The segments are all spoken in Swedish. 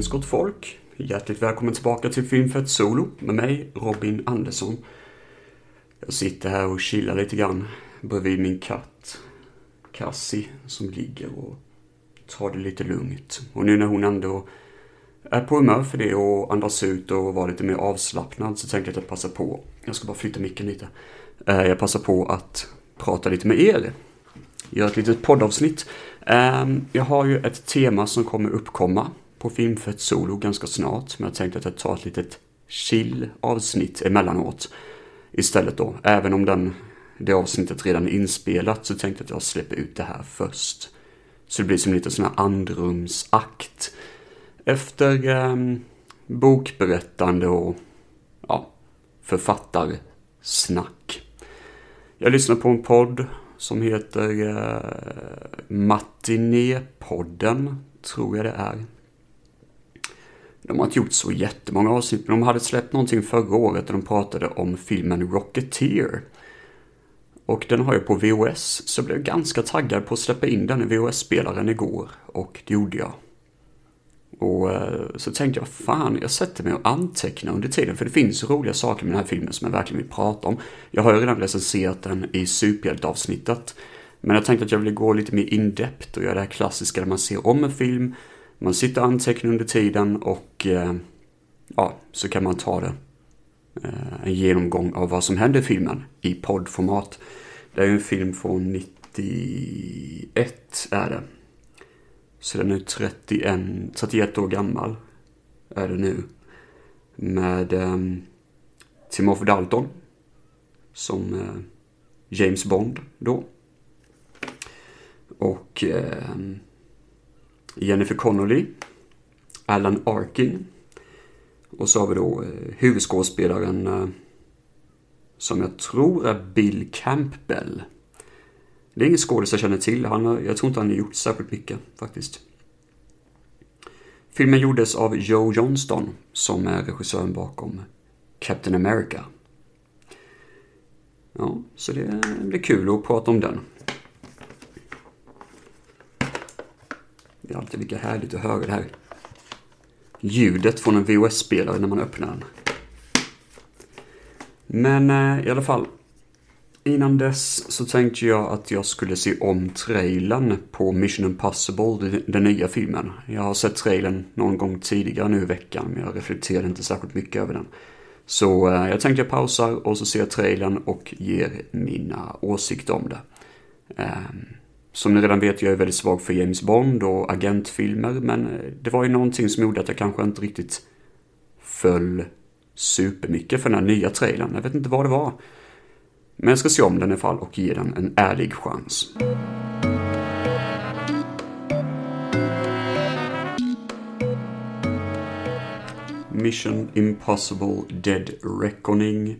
dagens gott folk. Hjärtligt välkommen tillbaka till Filmfett Solo med mig, Robin Andersson. Jag sitter här och chillar lite grann bredvid min katt, Cassie, som ligger och tar det lite lugnt. Och nu när hon ändå är på humör för det och andas ut och vara lite mer avslappnad så tänkte jag att jag passar på. Jag ska bara flytta micken lite. Eh, jag passar på att prata lite med er. Göra ett litet poddavsnitt. Ehm, jag har ju ett tema som kommer uppkomma på Filmfett Solo ganska snart. Men jag tänkte att jag tar ett litet chill avsnitt emellanåt. Istället då. Även om den, det avsnittet redan är inspelat så tänkte jag att jag släpper ut det här först. Så det blir som lite sån här andrumsakt. Efter eh, bokberättande och ja, författarsnack. Jag lyssnar på en podd som heter eh, Matinépodden, tror jag det är. De har inte gjort så jättemånga avsnitt, men de hade släppt någonting förra året där de pratade om filmen Rocketeer. Och den har jag på VOS, så jag blev ganska taggad på att släppa in den i VOS-spelaren igår. Och det gjorde jag. Och eh, så tänkte jag, fan, jag sätter mig och antecknar under tiden, för det finns roliga saker med den här filmen som jag verkligen vill prata om. Jag har ju redan recenserat den i superhjälteavsnittet, men jag tänkte att jag ville gå lite mer in-depth och göra det här klassiska där man ser om en film, man sitter och antecknar under tiden och eh, ja, så kan man ta det. Eh, en genomgång av vad som händer i filmen i poddformat. Det är ju en film från 91 är det. Så den är 31, 31 år gammal. Är det nu. Med um, Timothy Dalton. Som uh, James Bond då. Och um, Jennifer Connolly. Alan Arkin. Och så har vi då eh, huvudskådespelaren eh, som jag tror är Bill Campbell. Det är ingen skådis jag känner till. Han har, jag tror inte han har gjort särskilt mycket faktiskt. Filmen gjordes av Joe Johnston som är regissören bakom Captain America. Ja, så det blir kul att prata om den. Det är alltid lika härligt att höra det här ljudet från en VHS-spelare när man öppnar den. Men eh, i alla fall, Innan dess så tänkte jag att jag skulle se om trailern på Mission Impossible, den nya filmen. Jag har sett trailern någon gång tidigare nu i veckan, men jag reflekterade inte särskilt mycket över den. Så eh, jag tänkte jag pausar och så ser jag trailern och ger mina åsikter om det. Eh, som ni redan vet, jag är väldigt svag för James Bond och agentfilmer, men eh, det var ju någonting som gjorde att jag kanske inte riktigt föll supermycket för den här nya trailern. Jag vet inte vad det var. Men jag ska se om den i alla fall och ge den en ärlig chans. Mission Impossible Dead Reckoning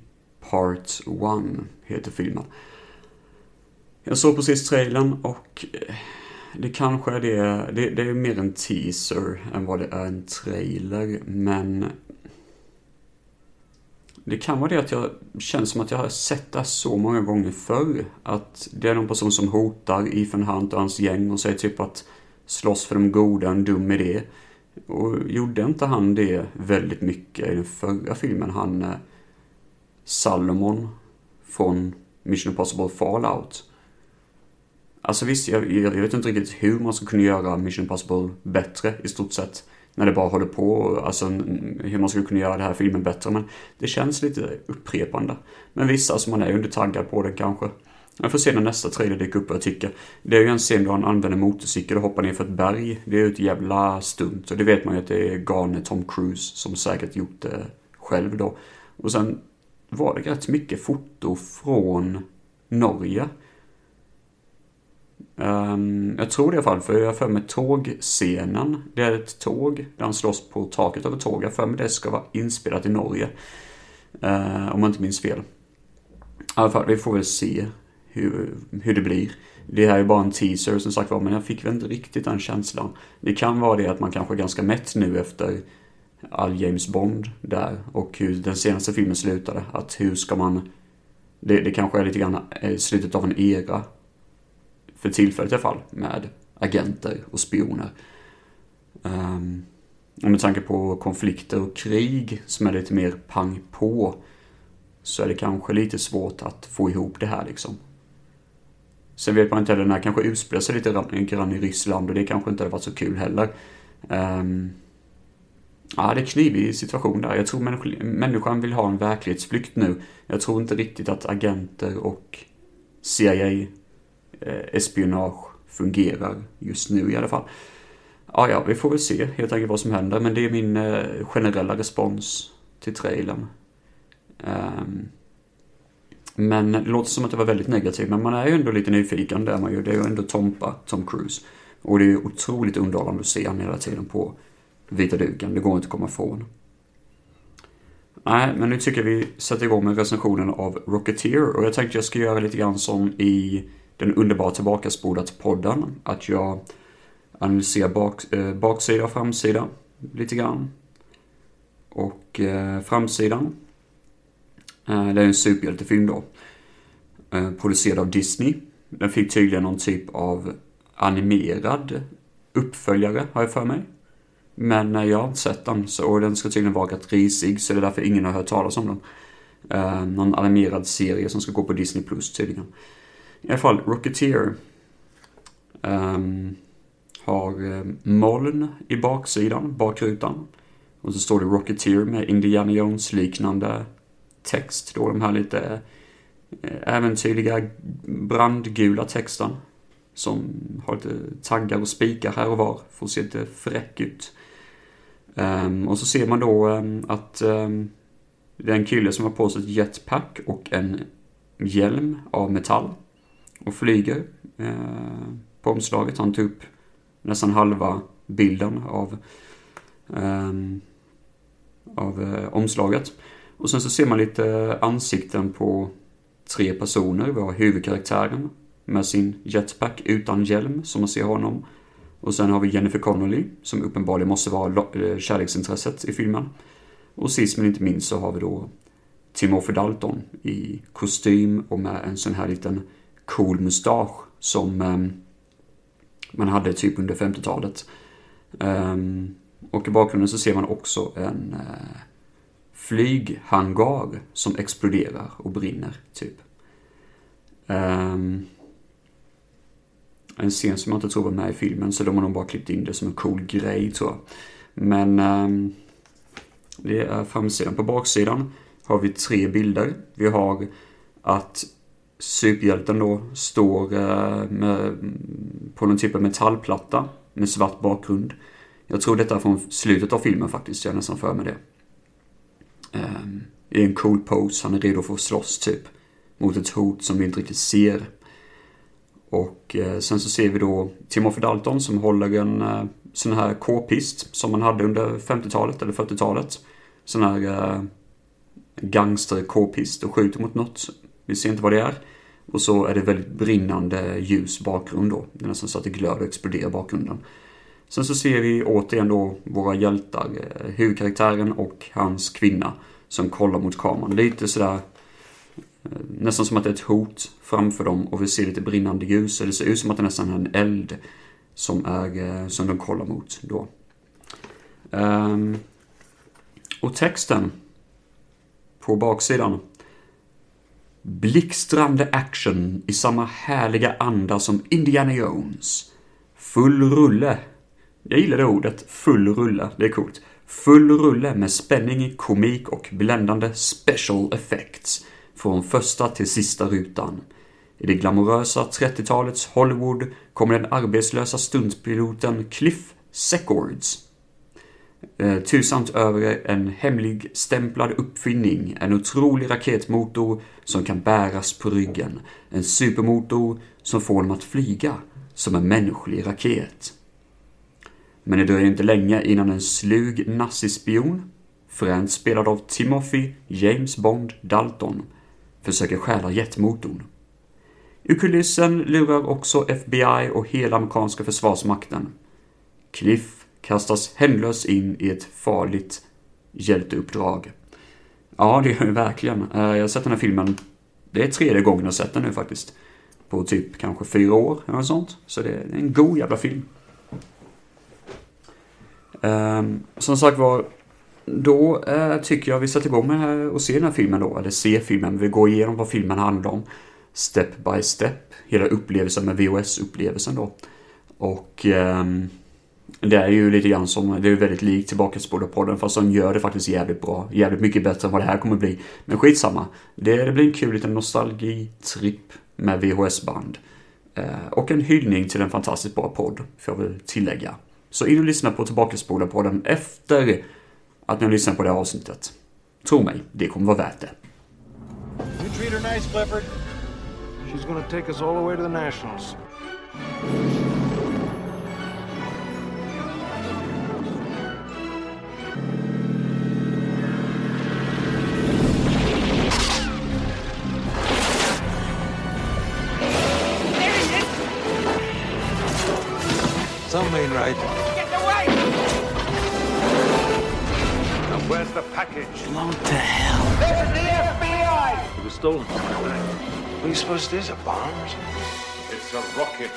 Part 1 heter filmen. Jag såg precis trailern och eh, det kanske är det, det, det är mer en teaser än vad det är en trailer, men det kan vara det att jag känns som att jag har sett det så många gånger förr. Att det är någon person som hotar Ethan Hunt och hans gäng och säger typ att slåss för de goda en dum idé. Och gjorde inte han det väldigt mycket i den förra filmen? Han eh, Salomon från Mission Impossible Fallout. Alltså visst, jag, jag vet inte riktigt hur man ska kunna göra Mission Impossible bättre i stort sett när det bara håller på, alltså hur man skulle kunna göra den här filmen bättre. Men det känns lite upprepande. Men visst, alltså man är ju inte taggad på den kanske. Jag får se när nästa trailer dyker upp vad jag tycker. Det är ju en scen då han använder motorcykel och hoppar ner för ett berg. Det är ju ett jävla stunt. Och det vet man ju att det är galne Tom Cruise som säkert gjort det själv då. Och sen var det rätt mycket foto från Norge. Um, jag tror det i alla fall, för jag har för mig tågscenen. Det är ett tåg där han slåss på taket av ett tåg. Jag för mig det ska vara inspelat i Norge. Uh, om man inte minns fel. I alla fall, vi får väl se hur, hur det blir. Det här är bara en teaser som sagt var, men jag fick väl inte riktigt den känslan. Det kan vara det att man kanske är ganska mätt nu efter all James Bond där och hur den senaste filmen slutade. Att hur ska man... Det, det kanske är lite grann eh, slutet av en era för tillfället i alla fall, med agenter och spioner. Um, Och med tanke på konflikter och krig som är lite mer pang på så är det kanske lite svårt att få ihop det här liksom. Sen vet man inte heller, den här kanske utspelar sig lite grann i Ryssland och det kanske inte hade varit så kul heller. Um, ja, det är knivig situation där. Jag tror människan vill ha en verklighetsflykt nu. Jag tror inte riktigt att agenter och CIA Eh, espionage fungerar just nu i alla fall. Ja, ja, vi får väl se helt enkelt vad som händer, men det är min eh, generella respons till trailern. Um, men det låter som att det var väldigt negativt, men man är ju ändå lite nyfiken, det är man ju. Det är ju ändå Tompa, Tom Cruise. Och det är ju otroligt underhållande att se honom hela tiden på vita duken, det går inte att komma ifrån. Nej, men nu tycker jag vi sätter igång med recensionen av Rocketeer och jag tänkte jag ska göra lite grann som i den underbara tillbakaspolat-podden. Att jag analyserar bak, eh, baksida och framsida lite grann. Och eh, framsidan, eh, det är en superhjältefilm då. Eh, producerad av Disney. Den fick tydligen någon typ av animerad uppföljare, har jag för mig. Men eh, jag har inte sett den, så, och den ska tydligen vara rätt risig, så det är därför ingen har hört talas om den. Eh, någon animerad serie som ska gå på Disney Plus tydligen. I alla fall, Rocketeer um, har ehm, moln i baksidan, bakrutan. Och så står det Rocketeer med Indiana Jones-liknande text. Då de här lite eh, äventyrliga brandgula texten. Som har lite taggar och spikar här och var. för att se lite fräck ut. Um, och så ser man då um, att um, det är en kille som har på sig ett jetpack och en hjälm av metall. Och flyger eh, på omslaget. Han tar upp nästan halva bilden av, ehm, av eh, omslaget. Och sen så ser man lite ansikten på tre personer. Vi har huvudkaraktären med sin jetpack utan hjälm, som man ser honom. Och sen har vi Jennifer Connolly, som uppenbarligen måste vara eh, kärleksintresset i filmen. Och sist men inte minst så har vi då Timothy Dalton i kostym och med en sån här liten cool mustasch som ehm, man hade typ under 50-talet. Ehm, och i bakgrunden så ser man också en eh, flyghangar som exploderar och brinner, typ. Um, en scen som jag inte tror var med i filmen, så de har nog bara klippt in det som en cool grej tror jag. Men um, det är framsidan. På baksidan har vi tre bilder. Vi har att superhjälten då står eh, med, på någon typ av metallplatta med svart bakgrund. Jag tror detta är från slutet av filmen faktiskt, jag är nästan för med det. Um, I en cool pose, han är redo för att slåss typ. Mot ett hot som vi inte riktigt ser. Och uh, sen så ser vi då Timothy Dalton som håller en uh, sån här k-pist som man hade under 50-talet eller 40-talet. Sån här uh, gangster k-pist och skjuter mot något. Vi ser inte vad det är. Och så är det väldigt brinnande ljus bakgrund då. Det är nästan så att det glöder och exploderar i bakgrunden. Sen så ser vi återigen då våra hjältar, eh, huvudkaraktären och hans kvinna som kollar mot kameran. Lite sådär eh, nästan som att det är ett hot framför dem och vi ser lite brinnande ljus. Det ser ut som att det nästan är en eld som, är, eh, som de kollar mot då. Ehm, och texten på baksidan. Blixtrande action i samma härliga anda som Indiana Jones. Full rulle. Jag gillar det ordet, full rulle, det är coolt. Full rulle med spänning, komik och bländande special effects från första till sista rutan. I det glamorösa 30-talets Hollywood kommer den arbetslösa stuntpiloten Cliff Seckords Eh, tursamt över en hemlig stämplad uppfinning, en otrolig raketmotor som kan bäras på ryggen. En supermotor som får dem att flyga som en mänsklig raket. Men det dröjer inte länge innan en slug nazispion, främst spelad av Timothy James Bond Dalton, försöker stjäla jetmotorn. I kulissen lurar också FBI och hela amerikanska försvarsmakten. Cliff kastas hemlös in i ett farligt hjälteuppdrag. Ja, det gör det verkligen. Eh, jag har sett den här filmen, det är tredje gången jag har sett den nu faktiskt. På typ kanske fyra år eller något sånt. Så det är en god jävla film. Ehm, som sagt var, då eh, tycker jag vi sätter igång med eh, och se den här filmen då, eller se filmen. Vi går igenom vad filmen handlar om, step by step, hela upplevelsen med VHS-upplevelsen då. Och um, det är ju lite grann som, det är väldigt likt Tillbakaspola-podden fast de gör det faktiskt jävligt bra. Jävligt mycket bättre än vad det här kommer bli. Men skitsamma. Det, det blir en kul liten nostalgitripp med VHS-band. Eh, och en hyllning till en fantastiskt bra podd, får jag väl tillägga. Så in och lyssna på Tillbakaspola-podden efter att ni har lyssnat på det här avsnittet. Tro mig, det kommer vara värt det. You treat her nice, Clifford. She's gonna take us all the way to the Nationals. Something right. Get away! Now where's the package? Blown to hell. This is the FBI! It was stolen from my bag. What do you suppose it is, a bomb or something? It's a rocket.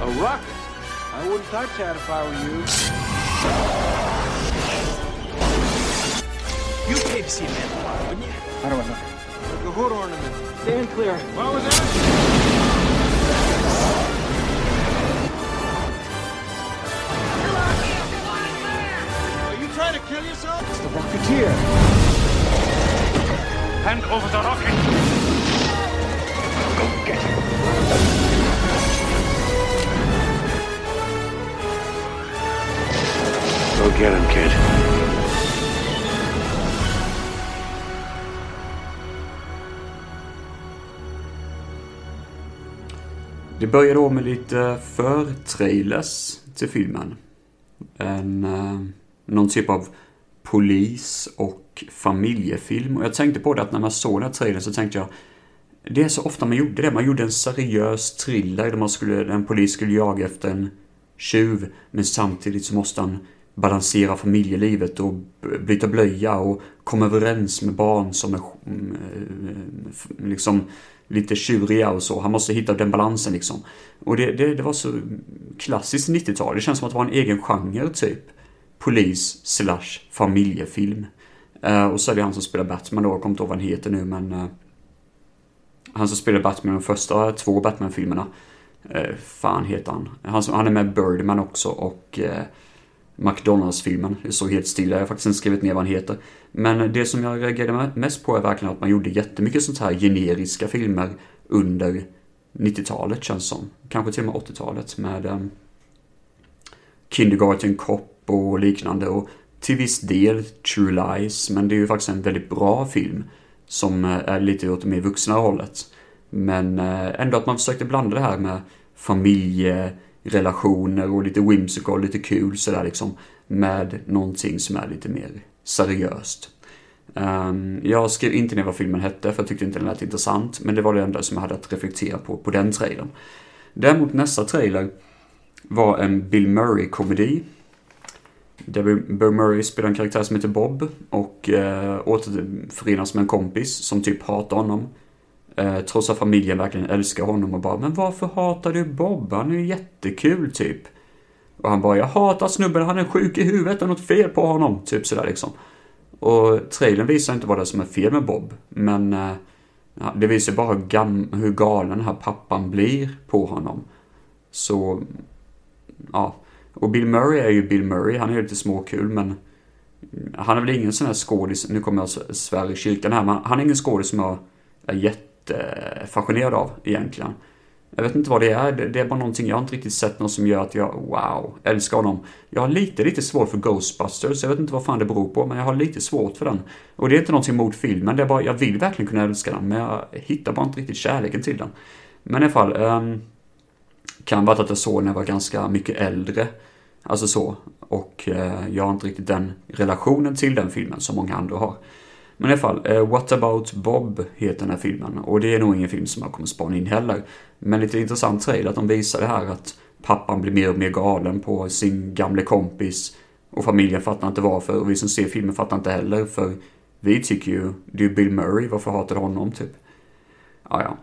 A rocket? I wouldn't touch that if I were you. You paid to see a man, wouldn't you? How do I know? The hood ornament. Stand clear. What was that? To kill yourself? It's the Rocketeer. Hand over the rocket. Go get him. Go get him, kid. Det börjar då med lite för-trailers till filmen. En... Uh någon typ av polis och familjefilm. Och jag tänkte på det att när man såg den här trailern så tänkte jag det är så ofta man gjorde det. Man gjorde en seriös thriller där man skulle, en polis skulle jaga efter en tjuv men samtidigt så måste han balansera familjelivet och byta blöja och komma överens med barn som är mm, eh, liksom lite tjuriga och så. Han måste hitta den balansen liksom. Och det, det, det var så klassiskt 90-tal. Det känns som att det var en egen genre typ polis slash familjefilm. Uh, och så är det han som spelar Batman då, jag kommer inte ihåg vad han heter nu men uh, Han som spelar Batman i de första eh, två Batman-filmerna. Uh, fan heter han? Han, han är med Birdman också och McDonalds-filmen. Det står helt stilla, jag har faktiskt inte skrivit ner vad han heter. Men det som jag reagerade mest på är verkligen att man gjorde jättemycket sånt här generiska filmer under 90-talet känns som. Kanske till och med 80-talet med um, Kindergarten Cop och liknande och till viss del True Lies, men det är ju faktiskt en väldigt bra film som eh, är lite åt det mer vuxna hållet. Men eh, ändå att man försökte blanda det här med familjerelationer och lite whimsical, lite kul sådär liksom med någonting som är lite mer seriöst. Ehm, jag skrev inte ner vad filmen hette för jag tyckte inte den lät intressant, men det var det enda som jag hade att reflektera på på den trailern. Däremot nästa trailer var en Bill Murray-komedi Där Bill Murray spelar en karaktär som heter Bob och eh, återförenas med en kompis som typ hatar honom. Eh, trots att familjen verkligen älskar honom och bara Men varför hatar du Bob? Han är ju jättekul typ. Och han bara Jag hatar snubben, han är sjuk i huvudet, det är något fel på honom. Typ sådär liksom. Och trailern visar inte vad det är som är fel med Bob. Men eh, det visar bara hur, hur galen den här pappan blir på honom. Så, ja. Och Bill Murray är ju Bill Murray, han är ju lite småkul men han är väl ingen sån här skådis, nu kommer jag svära i kyrkan här, men han är ingen skådis som jag är jättefascinerad av egentligen. Jag vet inte vad det är, det är bara någonting, jag har inte riktigt sett något som gör att jag, wow, älskar honom. Jag har lite, lite svårt för Ghostbusters, jag vet inte vad fan det beror på, men jag har lite svårt för den. Och det är inte någonting mot filmen, det är bara, jag vill verkligen kunna älska den, men jag hittar bara inte riktigt kärleken till den. Men i alla fall, um, kan vara att jag såg när jag var ganska mycket äldre. Alltså så. Och eh, jag har inte riktigt den relationen till den filmen som många andra har. Men i alla fall, eh, What about Bob heter den här filmen. Och det är nog ingen film som jag kommer spana in heller. Men lite intressant trailer att de visar det här att pappan blir mer och mer galen på sin gamle kompis. Och familjen fattar inte varför. Och vi som ser filmen fattar inte heller. För vi tycker ju, det är ju Bill Murray, varför hatar du honom typ? Ja, ja.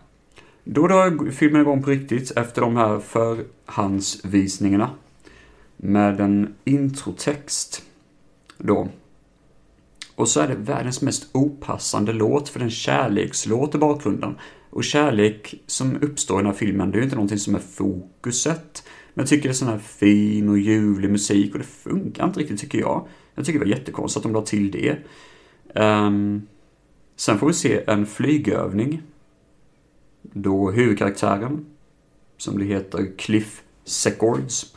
Då drar filmen igång på riktigt efter de här förhandsvisningarna. med en introtext då. Och så är det världens mest opassande låt för en kärlekslåt i bakgrunden. Och kärlek som uppstår i den här filmen, det är ju inte någonting som är fokuset. Men jag tycker det är sån här fin och ljuvlig musik och det funkar inte riktigt tycker jag. Jag tycker det var jättekonstigt att de la till det. Um, sen får vi se en flygövning. Då huvudkaraktären, som det heter Cliff Secords,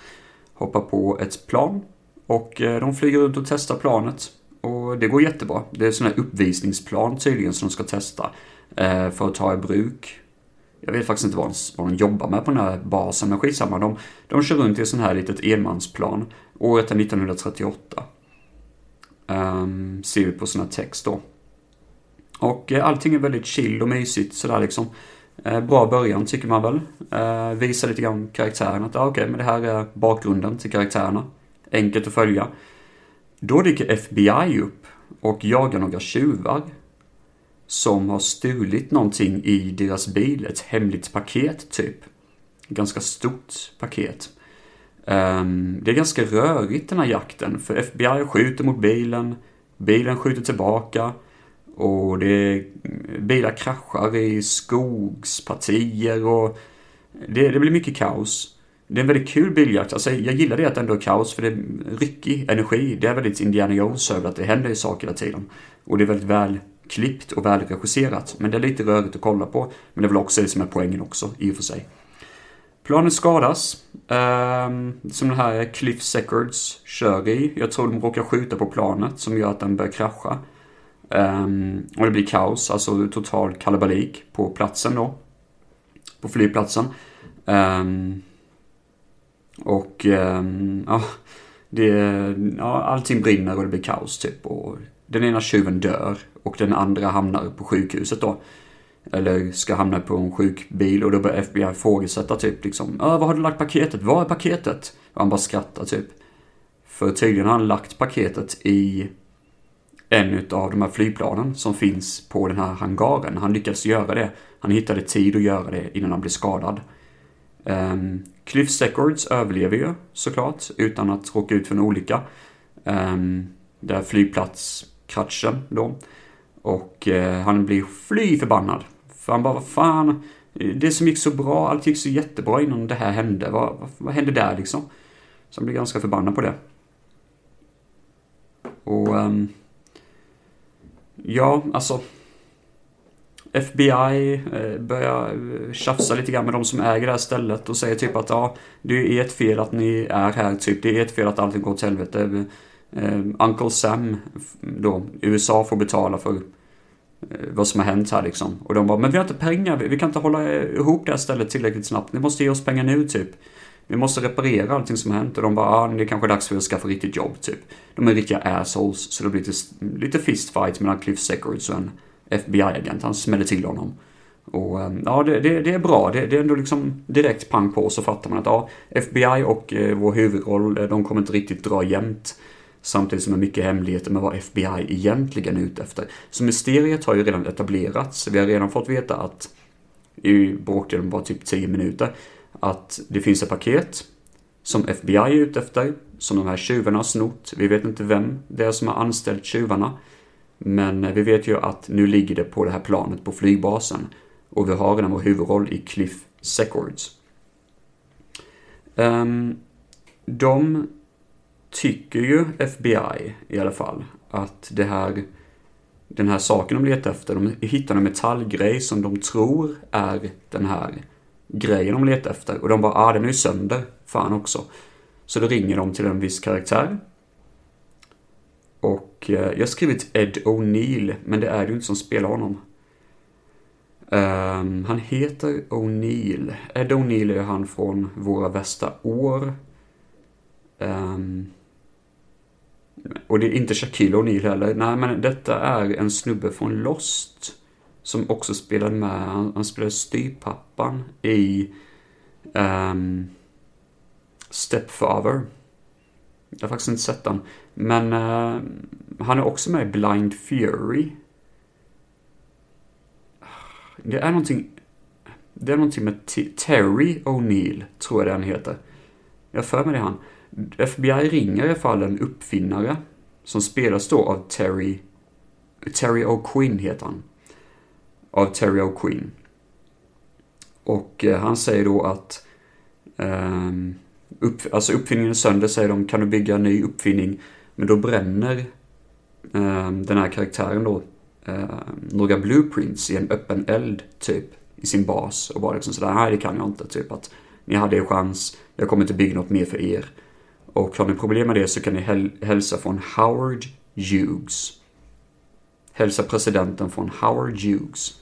hoppar på ett plan. Och eh, de flyger runt och testar planet. Och det går jättebra. Det är sån här uppvisningsplan tydligen som de ska testa. Eh, för att ta i bruk. Jag vet faktiskt inte vad de, vad de jobbar med på den här basen, men skitsamma. De, de kör runt i ett sånt här litet enmansplan. Året är 1938. Um, ehm, ser vi på sån här text då. Och eh, allting är väldigt chill och mysigt sådär liksom. Eh, bra början tycker man väl. Eh, visar lite grann karaktären att, ah, okej, okay, men det här är bakgrunden till karaktärerna. Enkelt att följa. Då dyker FBI upp och jagar några tjuvar som har stulit någonting i deras bil. Ett hemligt paket, typ. Ganska stort paket. Um, det är ganska rörigt den här jakten, för FBI skjuter mot bilen, bilen skjuter tillbaka och det, bilar kraschar i skogspartier och det, det blir mycket kaos. Det är en väldigt kul biljakt. Alltså, jag gillar det att det ändå är kaos för det är ryckig energi. Det är väldigt Indiana Jones över att det händer saker hela tiden. Och det är väldigt väl klippt och välregisserat. Men det är lite rörigt att kolla på. Men det är väl också det som är poängen också, i och för sig. Planet skadas. Um, som den här Cliff Seckards kör i. Jag tror de råkar skjuta på planet som gör att den börjar krascha. Um, och det blir kaos, alltså total kalabalik på platsen då. På flygplatsen. Um, och um, ja, det, ja, allting brinner och det blir kaos typ. Och den ena tjuven dör och den andra hamnar på sjukhuset då. Eller ska hamna på en sjukbil och då börjar FBI ifrågasätta typ liksom. Var har du lagt paketet? Var är paketet? Och han bara skrattar typ. För tydligen har han lagt paketet i en av de här flygplanen som finns på den här hangaren. Han lyckades göra det. Han hittade tid att göra det innan han blev skadad. Ehm, um, Cliff Secords överlever ju såklart utan att råka ut för en olycka. Ehm, um, där flygplatskraschen då. Och uh, han blir fly förbannad. För han bara, vad fan. Det som gick så bra, allt gick så jättebra innan det här hände. Vad, vad, vad hände där liksom? Så han blir ganska förbannad på det. Och... Um, ja, alltså. FBI eh, börjar eh, tjafsa lite grann med de som äger det här stället och säger typ att ja, det är ert fel att ni är här, typ. Det är ert fel att allting går åt helvete. Eh, Uncle Sam, då, USA får betala för vad som har hänt här liksom. Och de bara, men vi har inte pengar, vi kan inte hålla ihop det här stället tillräckligt snabbt. Ni måste ge oss pengar nu typ. Vi måste reparera allting som har hänt. Och de bara, ah, det är kanske dags för att skaffa riktigt jobb typ. De är riktiga assholes, så det blir lite, lite fistfight mellan Cliff Seckards och en FBI-agent. Han smäller till honom. Och ehm, ja, det, det, det är bra. Det, det, är ändå liksom direkt pang på så fattar man att ja, FBI och eh, vår huvudroll, eh, de kommer inte riktigt dra jämnt. Samtidigt som det är mycket hemligheter med vad FBI egentligen är ute efter. Så mysteriet har ju redan etablerats. Vi har redan fått veta att i bråkdelen bara typ 10 minuter att det finns ett paket som FBI är ute efter, som de här tjuvarna har snott. Vi vet inte vem det är som har anställt tjuvarna. Men vi vet ju att nu ligger det på det här planet på flygbasen. Och vi har redan vår huvudroll i Cliff Secords. Um, ehm, de tycker ju FBI i alla fall att det här, den här saken de letar efter, de hittar en metallgrej som de tror är den här grejen de letar efter. Och de bara, ah den är ju sönder, fan också. Så då ringer de till en viss karaktär och eh, jag har skrivit Ed O'Neill, men det är det ju inte som spelar honom. Um, han heter O'Neill. Ed O'Neill är han från Våra Värsta År. Um, och det är inte Shaquille O'Neill heller. Nej, men detta är en snubbe från Lost. Som också spelade med. Han, han spelade styrpappan i um, Stepfather. Jag har faktiskt inte sett den. Men uh, han är också med i Blind Fury. Det är någonting... Det är någonting med T Terry O'Neill, tror jag det heter. Jag för mig det han. FBI ringer i alla fall en uppfinnare som spelas då av Terry, Terry O'Quinn heter han. Av Terry O'Quinn. Och eh, han säger då att um, upp, alltså uppfinningen är sönder, säger de, kan du bygga en ny uppfinning? Men då bränner um, den här karaktären då eh, några blueprints i en öppen eld, typ, i sin bas. Och bara liksom sådär, nej det kan jag inte, typ att ni hade er chans, jag kommer inte bygga något mer för er. Och har ni problem med det så kan ni häl hälsa från Howard Hughes. Hälsa presidenten från Howard Hughes.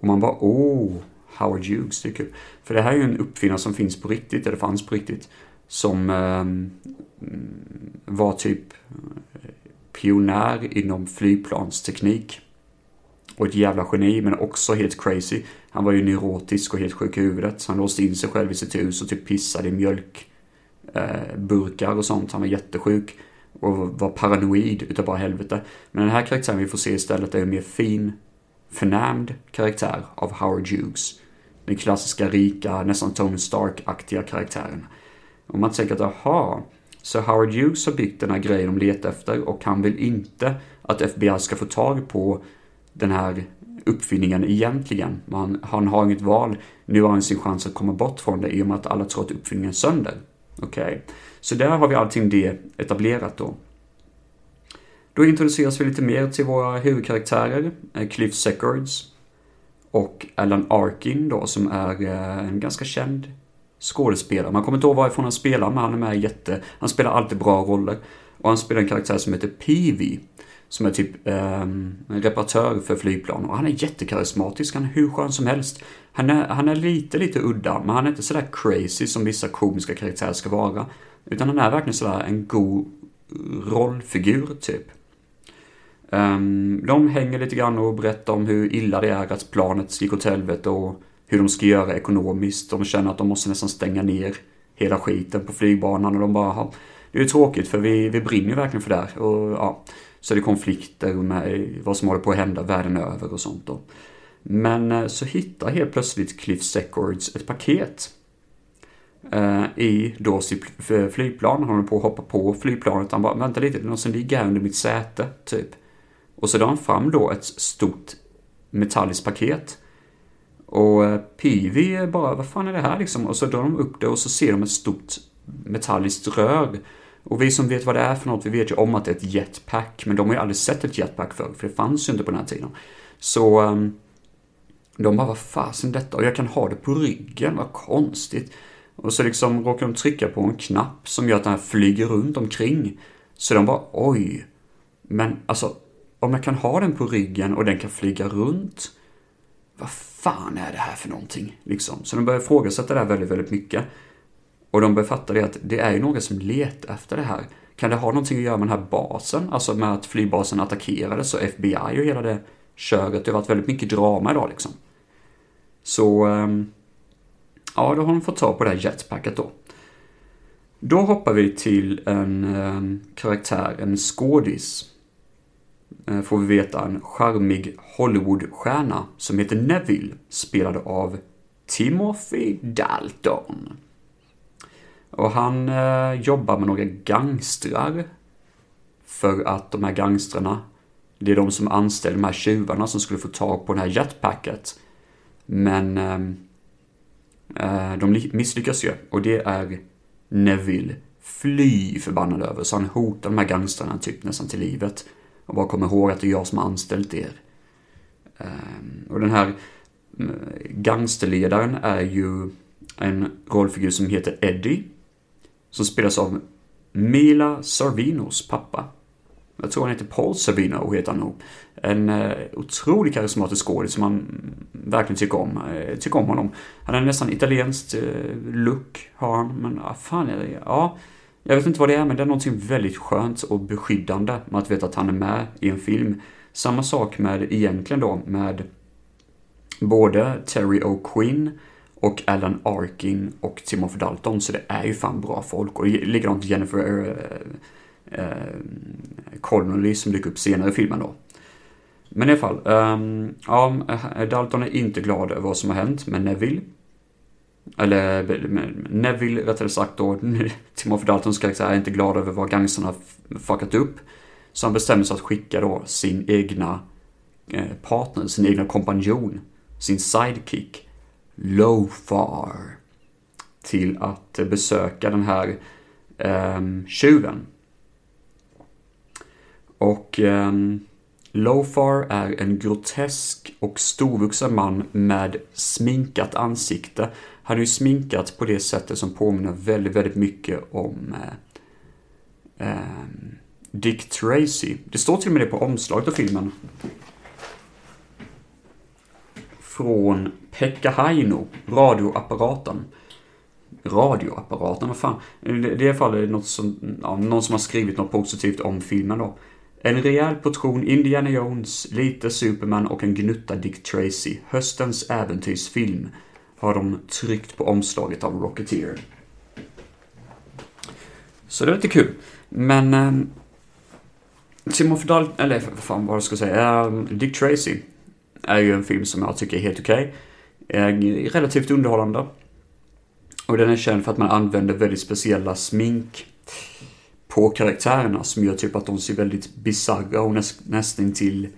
Och man bara, oh, Howard Hughes, det är kul. För det här är ju en uppfinnare som finns på riktigt, eller fanns på riktigt, som eh, var typ eh, pionjär inom flygplansteknik. Och ett jävla geni, men också helt crazy. Han var ju neurotisk och helt sjuk i huvudet. Så han låste in sig själv i sitt hus och typ pissade i mjölkburkar eh, och sånt. Han var jättesjuk och var paranoid utav bara helvete. Men den här karaktären vi får se istället är ju mer fin, förnämd karaktär av Howard Hughes. Den klassiska rika, nästan Tony Stark-aktiga karaktären. Och man tänker att aha, så Howard Hughes har byggt den här grejen de letar efter och han vill inte att FBI ska få tag på den här uppfinningen egentligen. Man, han har inget val. Nu har han sin chans att komma bort från det i och med att alla tror att uppfinningen är sönder. Okej, okay. så där har vi allting det etablerat då. Då introduceras vi lite mer till våra huvudkaraktärer, eh, Cliff Seckards och Alan Arkin då som är eh, en ganska känd skådespelare. Man kommer inte ihåg varifrån han spelar, men han är med jätte... Han spelar alltid bra roller. Och han spelar en karaktär som heter Peavy. Som är typ eh, en reparatör för flygplan. Och han är jättekarismatisk, han är hur skön som helst. Han är, han är lite, lite udda, men han är inte sådär crazy som vissa komiska karaktärer ska vara. Utan han är verkligen sådär en god rollfigur, typ. Ehm, de hänger lite grann och berättar om hur illa det är att planet gick åt helvete och hur de ska göra ekonomiskt. De känner att de måste nästan stänga ner hela skiten på flygbanan och de bara, det är ju tråkigt för vi, vi brinner ju verkligen för det här. Och, ja, så är det konflikter med vad som håller på att hända världen över och sånt då. Men eh, så hittar helt plötsligt Cliff Secords ett paket eh, i då sitt flygplan. Han håller på att hoppa på flygplanet. Han bara, vänta lite, det är någon som ligger här under mitt säte, typ. Och så drar han fram då ett stort metalliskt paket. Och eh, Pivi bara, vad fan är det här liksom? Och så drar de upp det och så ser de ett stort metalliskt rör. Och vi som vet vad det är för något, vi vet ju om att det är ett jetpack, men de har ju aldrig sett ett jetpack förr, för det fanns ju inte på den här tiden. Så ehm, de bara, vad fasen detta? Och jag kan ha det på ryggen, vad konstigt. Och så liksom råkar de trycka på en knapp som gör att den här flyger runt omkring. Så de bara, oj. Men alltså, om jag kan ha den på ryggen och den kan flyga runt, vad fan är det här för någonting? Liksom. Så de börjar ifrågasätta det här väldigt, väldigt mycket. Och de börjar fatta det att det är ju några som letar efter det här. Kan det ha någonting att göra med den här basen? Alltså med att flygbasen attackerades och FBI och hela det köret. Det har varit väldigt mycket drama idag liksom. Så, ehm, ja, då har de fått ta på det här jetpacket då. Då hoppar vi till en en karaktär, en skådis Eh, får vi veta en charmig Hollywoodstjärna som heter Neville, spelad av Timothy Dalton. Och han eh, jobbar med några gangstrar. För att de här gangstrarna, det är de som anställer de här tjuvarna som skulle få tag på det här jetpacket. Men eh, eh de misslyckas ju och det är Neville fly förbannad över. Så han hotar de här gangstrarna typ nästan till livet. Och bara kom ihåg att det är jag som har anställt er. Ehm, och den här mm, gangsterledaren är ju en rollfigur som heter Eddie. Som spelas av Mila Sarvinos pappa. Jag tror han heter Paul Sorvino, heter han nog. En eh, uh, otroligt karismatisk skådis som man mm, verkligen tycker om. Eh, tycker om honom. Han har nästan italienskt eh, look, har han. Men ah, fan, är det, ja. Jag vet inte vad det är, men det är någonting väldigt skönt och beskyddande med att veta att han är med i en film. Samma sak med, egentligen då, med både Terry O'Quinn och Alan Arkin och Timothy Dalton, så det är ju fan bra folk. Och likadant Jennifer äh, äh, Connolly som dyker upp senare i filmen då. Men i alla fall, ähm, ja, eh, Dalton är inte glad över vad som har hänt med Neville eller Neville rättare sagt då, Timothy Daltons karaktär liksom, är inte glad över vad gangstrarna fuckat upp. Så han bestämmer sig att skicka då sin egna eh, partner, sin egna kompanjon, sin sidekick, Lofar, till att besöka den här eh, tjuven. Och eh, Lofar är en grotesk och storvuxen man med sminkat ansikte. Han är ju sminkat på det sättet som påminner väldigt, väldigt mycket om eh, eh, Dick Tracy. Det står till och med det på omslaget av filmen. Från Pekka Haino, radioapparaten. Radioapparaten, vad fan. Det är i något som, ja, någon som har skrivit något positivt om filmen då. En rejäl portion Indiana Jones, lite Superman och en gnutta Dick Tracy. Höstens äventyrsfilm har de tryckt på omslaget av Rocketeer. Så det är lite kul. Men... Eh, Timothy Dalton, eller vad fan vad jag ska säga. Eh, Dick Tracy är ju en film som jag tycker är helt okej. Okay. Relativt underhållande. Och den är känd för att man använder väldigt speciella smink på karaktärerna som gör typ att de ser väldigt bisarra och näst, nästan till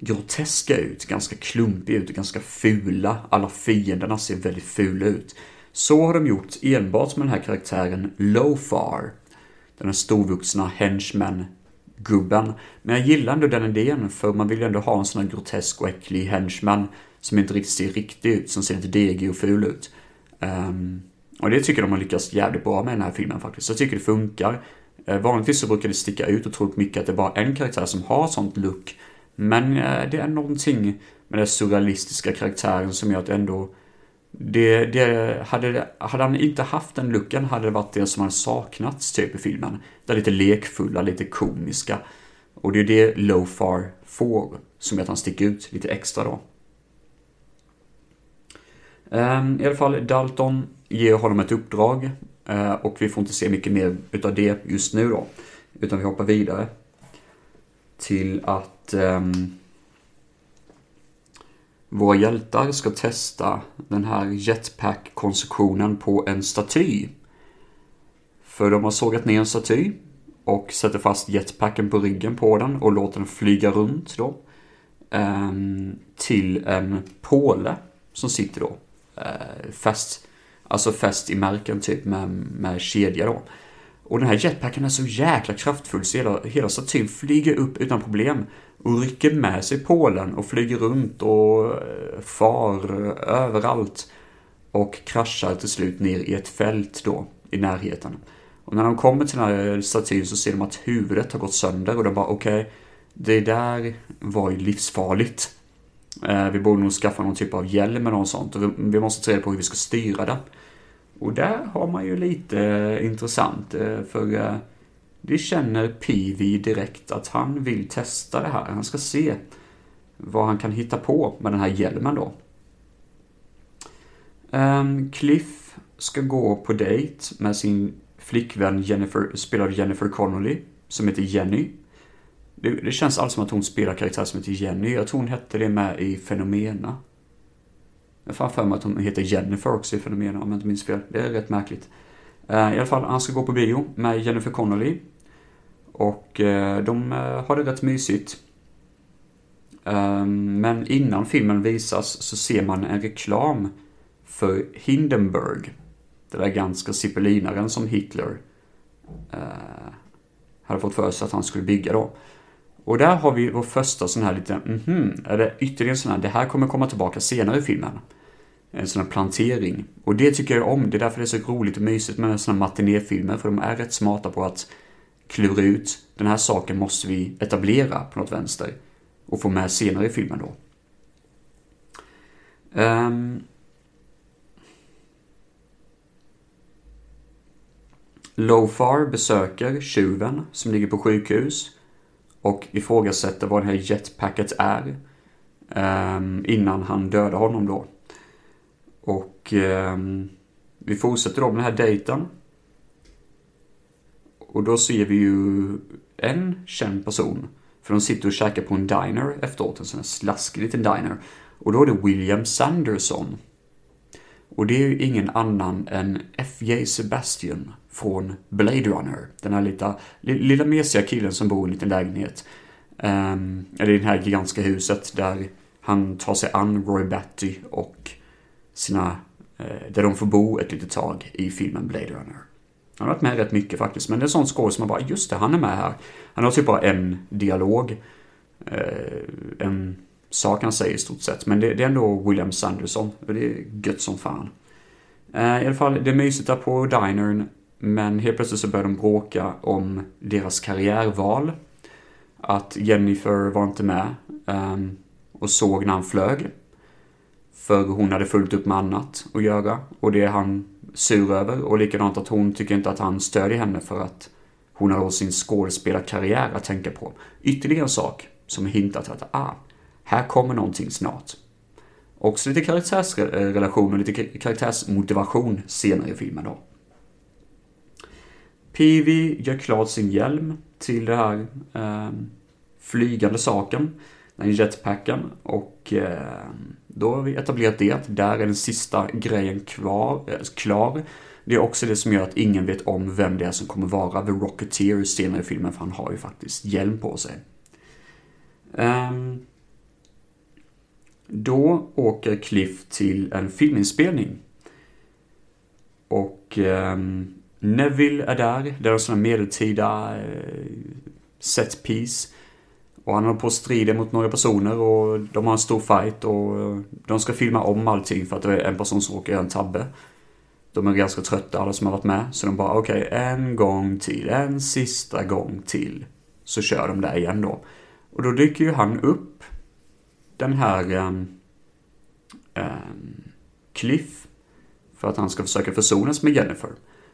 groteska ut, ganska klumpiga ut och ganska fula. Alla fienderna ser väldigt fula ut. Så har de gjort enbart med den här karaktären Lofar. Den här storvuxna henchman-gubben. Men jag gillar ändå den idén, för man vill ju ändå ha en sån här grotesk och äcklig henchman som inte riktigt ser riktig ut, som ser lite degig och ful ut. Um, och det tycker de har lyckats jävligt bra med den här filmen faktiskt. Jag tycker det funkar. Uh, vanligtvis så brukar det sticka ut och tro mycket att det är bara en karaktär som har sånt look. Men eh, det är någonting med den surrealistiska karaktären som gör att ändå det, det, hade, hade han inte haft den looken hade det varit det som hade saknats typ i filmen. Det är lite lekfulla, lite komiska. Och det är det Lofar får, som gör att han sticker ut lite extra då. Ehm, I alla fall, Dalton ger honom ett uppdrag eh, och vi får inte se mycket mer utav det just nu då. Utan vi hoppar vidare till att um, våra hjältar ska testa den här jetpack-konstruktionen på en staty. För de har sågat ner en staty och sätter fast jetpacken på ryggen på den och låter den flyga runt då. Um, till en påle som sitter då eh, uh, fast, alltså fäst i märken typ med, med kedja då. Och den här jetpacken är så jäkla kraftfull så hela, hela statyn flyger upp utan problem och rycker med sig Polen och flyger runt och eh, far eh, överallt och kraschar till slut ner i ett fält då i närheten. Och när de kommer till den här eh, statyn så ser de att huvudet har gått sönder och de bara okej, okay, det där var ju livsfarligt. Vi borde nog skaffa någon typ av hjälm eller något sånt och vi måste ta reda på hur vi ska styra det. Och där har man ju lite intressant för det känner Pivi direkt att han vill testa det här. Han ska se vad han kan hitta på med den här hjälmen då. Um, Cliff ska gå på dejt med sin flickvän Jennifer, spelad Jennifer Connolly, som heter Jenny. Det, det känns alls som att hon spelar karaktär som heter Jenny. Jag tror hon hette det med i Fenomena. Jag får för mig att hon heter Jennifer också i Fenomena om jag inte minns fel. Det är rätt märkligt. Uh, I alla fall, han ska gå på bio med Jennifer Connolly. Och eh, de eh, har det rätt mysigt. Ehm, men innan filmen visas så ser man en reklam för Hindenburg. Den där ganska zippelinaren som Hitler eh, hade fått för sig att han skulle bygga då. Och där har vi vår första sån här lite, mhm, mm är det ytterligare en sån här, det här kommer komma tillbaka senare i filmen en sån här plantering. Och det tycker jag om. Det är därför det är så roligt och mysigt med såna här matinéfilmer. För de är rätt smarta på att klura ut. Den här saken måste vi etablera på något vänster. Och få med senare i filmen då. Ehm. Um, Lofar besöker tjuven som ligger på sjukhus och ifrågasätter vad det här jetpacket är um, innan han dödar honom då. Och um, vi fortsätter då med den här dejten. Och då ser vi ju en känd person. För de sitter och käkar på en diner efteråt, en sån här slaskig liten diner. Och då är det William Sanderson. Och det är ju ingen annan än F.J. Sebastian från Blade Runner. Den här lilla, lilla mesiga killen som bor i en liten lägenhet. Um, eller i det här gigantiska huset där han tar sig an Roy Batty och sina, uh, där de får bo ett litet tag i filmen Blade Runner. Han har varit med rätt mycket faktiskt, men det är en sån skådis som man bara, just det, han är med här. Han har typ bara en dialog. Eh, en sak han säger i stort sett, men det, det är ändå William Sanderson. Och det är gött som fan. Eh, I alla fall, det är mysigt där på dinern, men helt plötsligt så börjar de bråka om deras karriärval att Jennifer var inte med um, och såg när han flög. För hon hade fullt upp med annat att göra och det är han sur över och likadant att hon tycker inte att han stödjer henne för att hon har sin skådespelarkarriär att tänka på. Ytterligare en sak som hintar till att ah, här kommer någonting snart. Också lite karaktärsrelation och lite karaktärsmotivation senare i filmen då. Peavy gör klart sin hjälm till den här eh, flygande saken, den jetpacken. Och eh, då har vi etablerat det, där är den sista grejen kvar, eh, klar. Det är också det som gör att ingen vet om vem det är som kommer vara The Rocketeer senare i filmen, för han har ju faktiskt hjälm på sig. Um, då åker Cliff till en filminspelning. Och um, Neville är där. Det är en sån här medeltida uh, set piece. Och han håller på att strida mot några personer och de har en stor fight och eh, de ska filma om allting för att det är en person som råkar göra en tabbe. De är ganska trötta alla som har varit med. Så de bara okej, okay, en gång till, en sista gång till. Så kör de där igen då. Och då dyker ju han upp, den här um, um, Cliff, för att han ska försöka försonas med Jennifer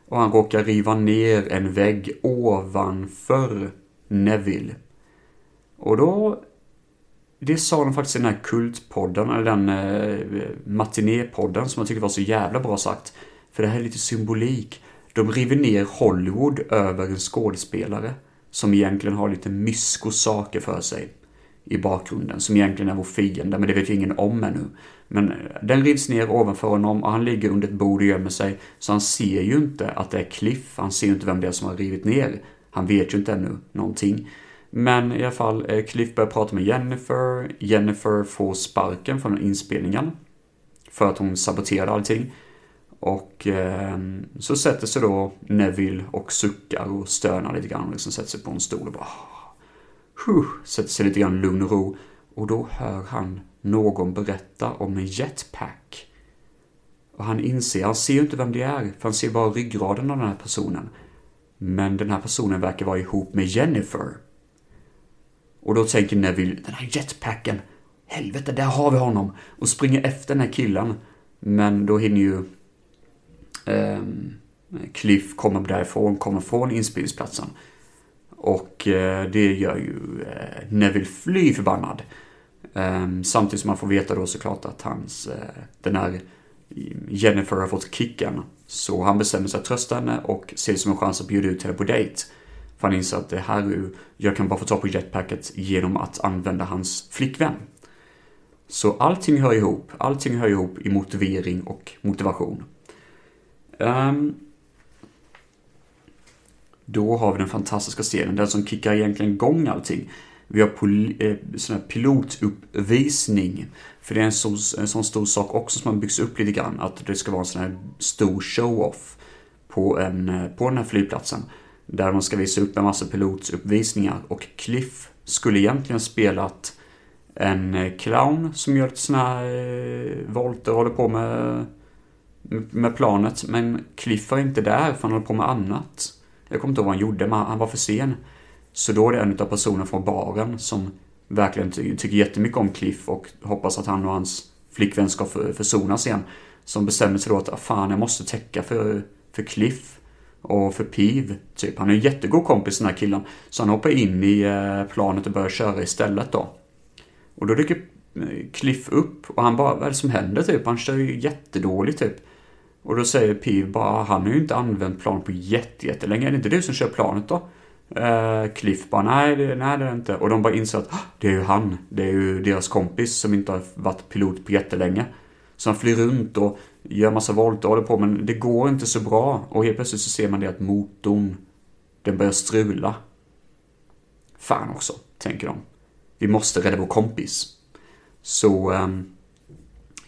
och han råkar riva ner en vägg ovanför Neville. Och då... Det sa de faktiskt i den här kultpodden, eller den eh, matinépodden som jag tycker var så jävla bra sagt. För det här är lite symbolik. De river ner Hollywood över en skådespelare som egentligen har lite mysko saker för sig i bakgrunden, som egentligen är vår fiende, men det vet ju ingen om ännu. Men eh, den rivs ner ovanför honom och han ligger under ett bord och gömmer sig. Så han ser ju inte att det är Cliff. Han ser ju inte vem det är som har rivit ner. Han vet ju inte ännu någonting. Men i alla fall, eh, Cliff börjar prata med Jennifer. Jennifer får sparken från inspelningen. För att hon saboterade allting. Och eh, så sätter sig då Neville och suckar och stönar lite grann. Och liksom sätter sig på en stol och bara... Huh, sätter sig lite grann lugn och ro. Och då hör han någon berätta om en jetpack. Och han inser, han ser ju inte vem det är, för han ser bara ryggraden av den här personen. Men den här personen verkar vara ihop med Jennifer. Och då tänker Neville, den här jetpacken, helvete, där har vi honom! Och springer efter den här killen. Men då hinner ju eh, Cliff komma därifrån, komma från inspelningsplatsen. Och eh, det gör ju eh, Neville fly förbannad. Um, samtidigt som man får veta då såklart att hans, uh, den här eh, Jennifer har fått kicken. Så han bestämmer sig att trösta henne och ser det som en chans att bjuda ut henne på dejt. För han inser att det här är jag kan bara få tag på jetpacket genom att använda hans flickvän. Så allting hör ihop. Allting hör ihop i motivering och motivation. Um, då har vi den fantastiska scenen, den som kickar egentligen igång allting. Vi har eh, sån här pilotuppvisning. För det är en, så, en sån stor sak också som har byggts upp lite grann. Att det ska vara en sån här stor show-off på, en, eh, på den här flygplatsen. Där man ska visa upp en massa pilotuppvisningar. Och Cliff skulle egentligen spelat en eh, clown som gör lite sådana här eh, volter och håller på med, med planet. Men Cliff var inte där för han håller på med annat. Jag kommer inte ihåg vad han gjorde, men han var för sen. Så då är det en av personerna från baren som verkligen ty tycker jättemycket om Cliff och hoppas att han och hans flickvän ska för försonas igen. Som bestämmer sig då att ah, fan, jag måste täcka för, för Cliff och för Piv. Typ. Han är en jättegod kompis den här killen. Så han hoppar in i eh, planet och börjar köra istället då. Och då dyker eh, Cliff upp och han bara, vad är det som händer typ? Han kör ju jättedåligt typ. Och då säger Piv bara, han har ju inte använt planet på jättelänge. Är det inte du som kör planet då? Uh, Cliff bara, nej det, nej det är det inte. Och de bara inser att ah, det är ju han. Det är ju deras kompis som inte har varit pilot på jättelänge. Så han flyr runt och gör massa volter och håller på men det går inte så bra. Och helt plötsligt så ser man det att motorn, den börjar strula. Fan också, tänker de. Vi måste rädda vår kompis. Så um,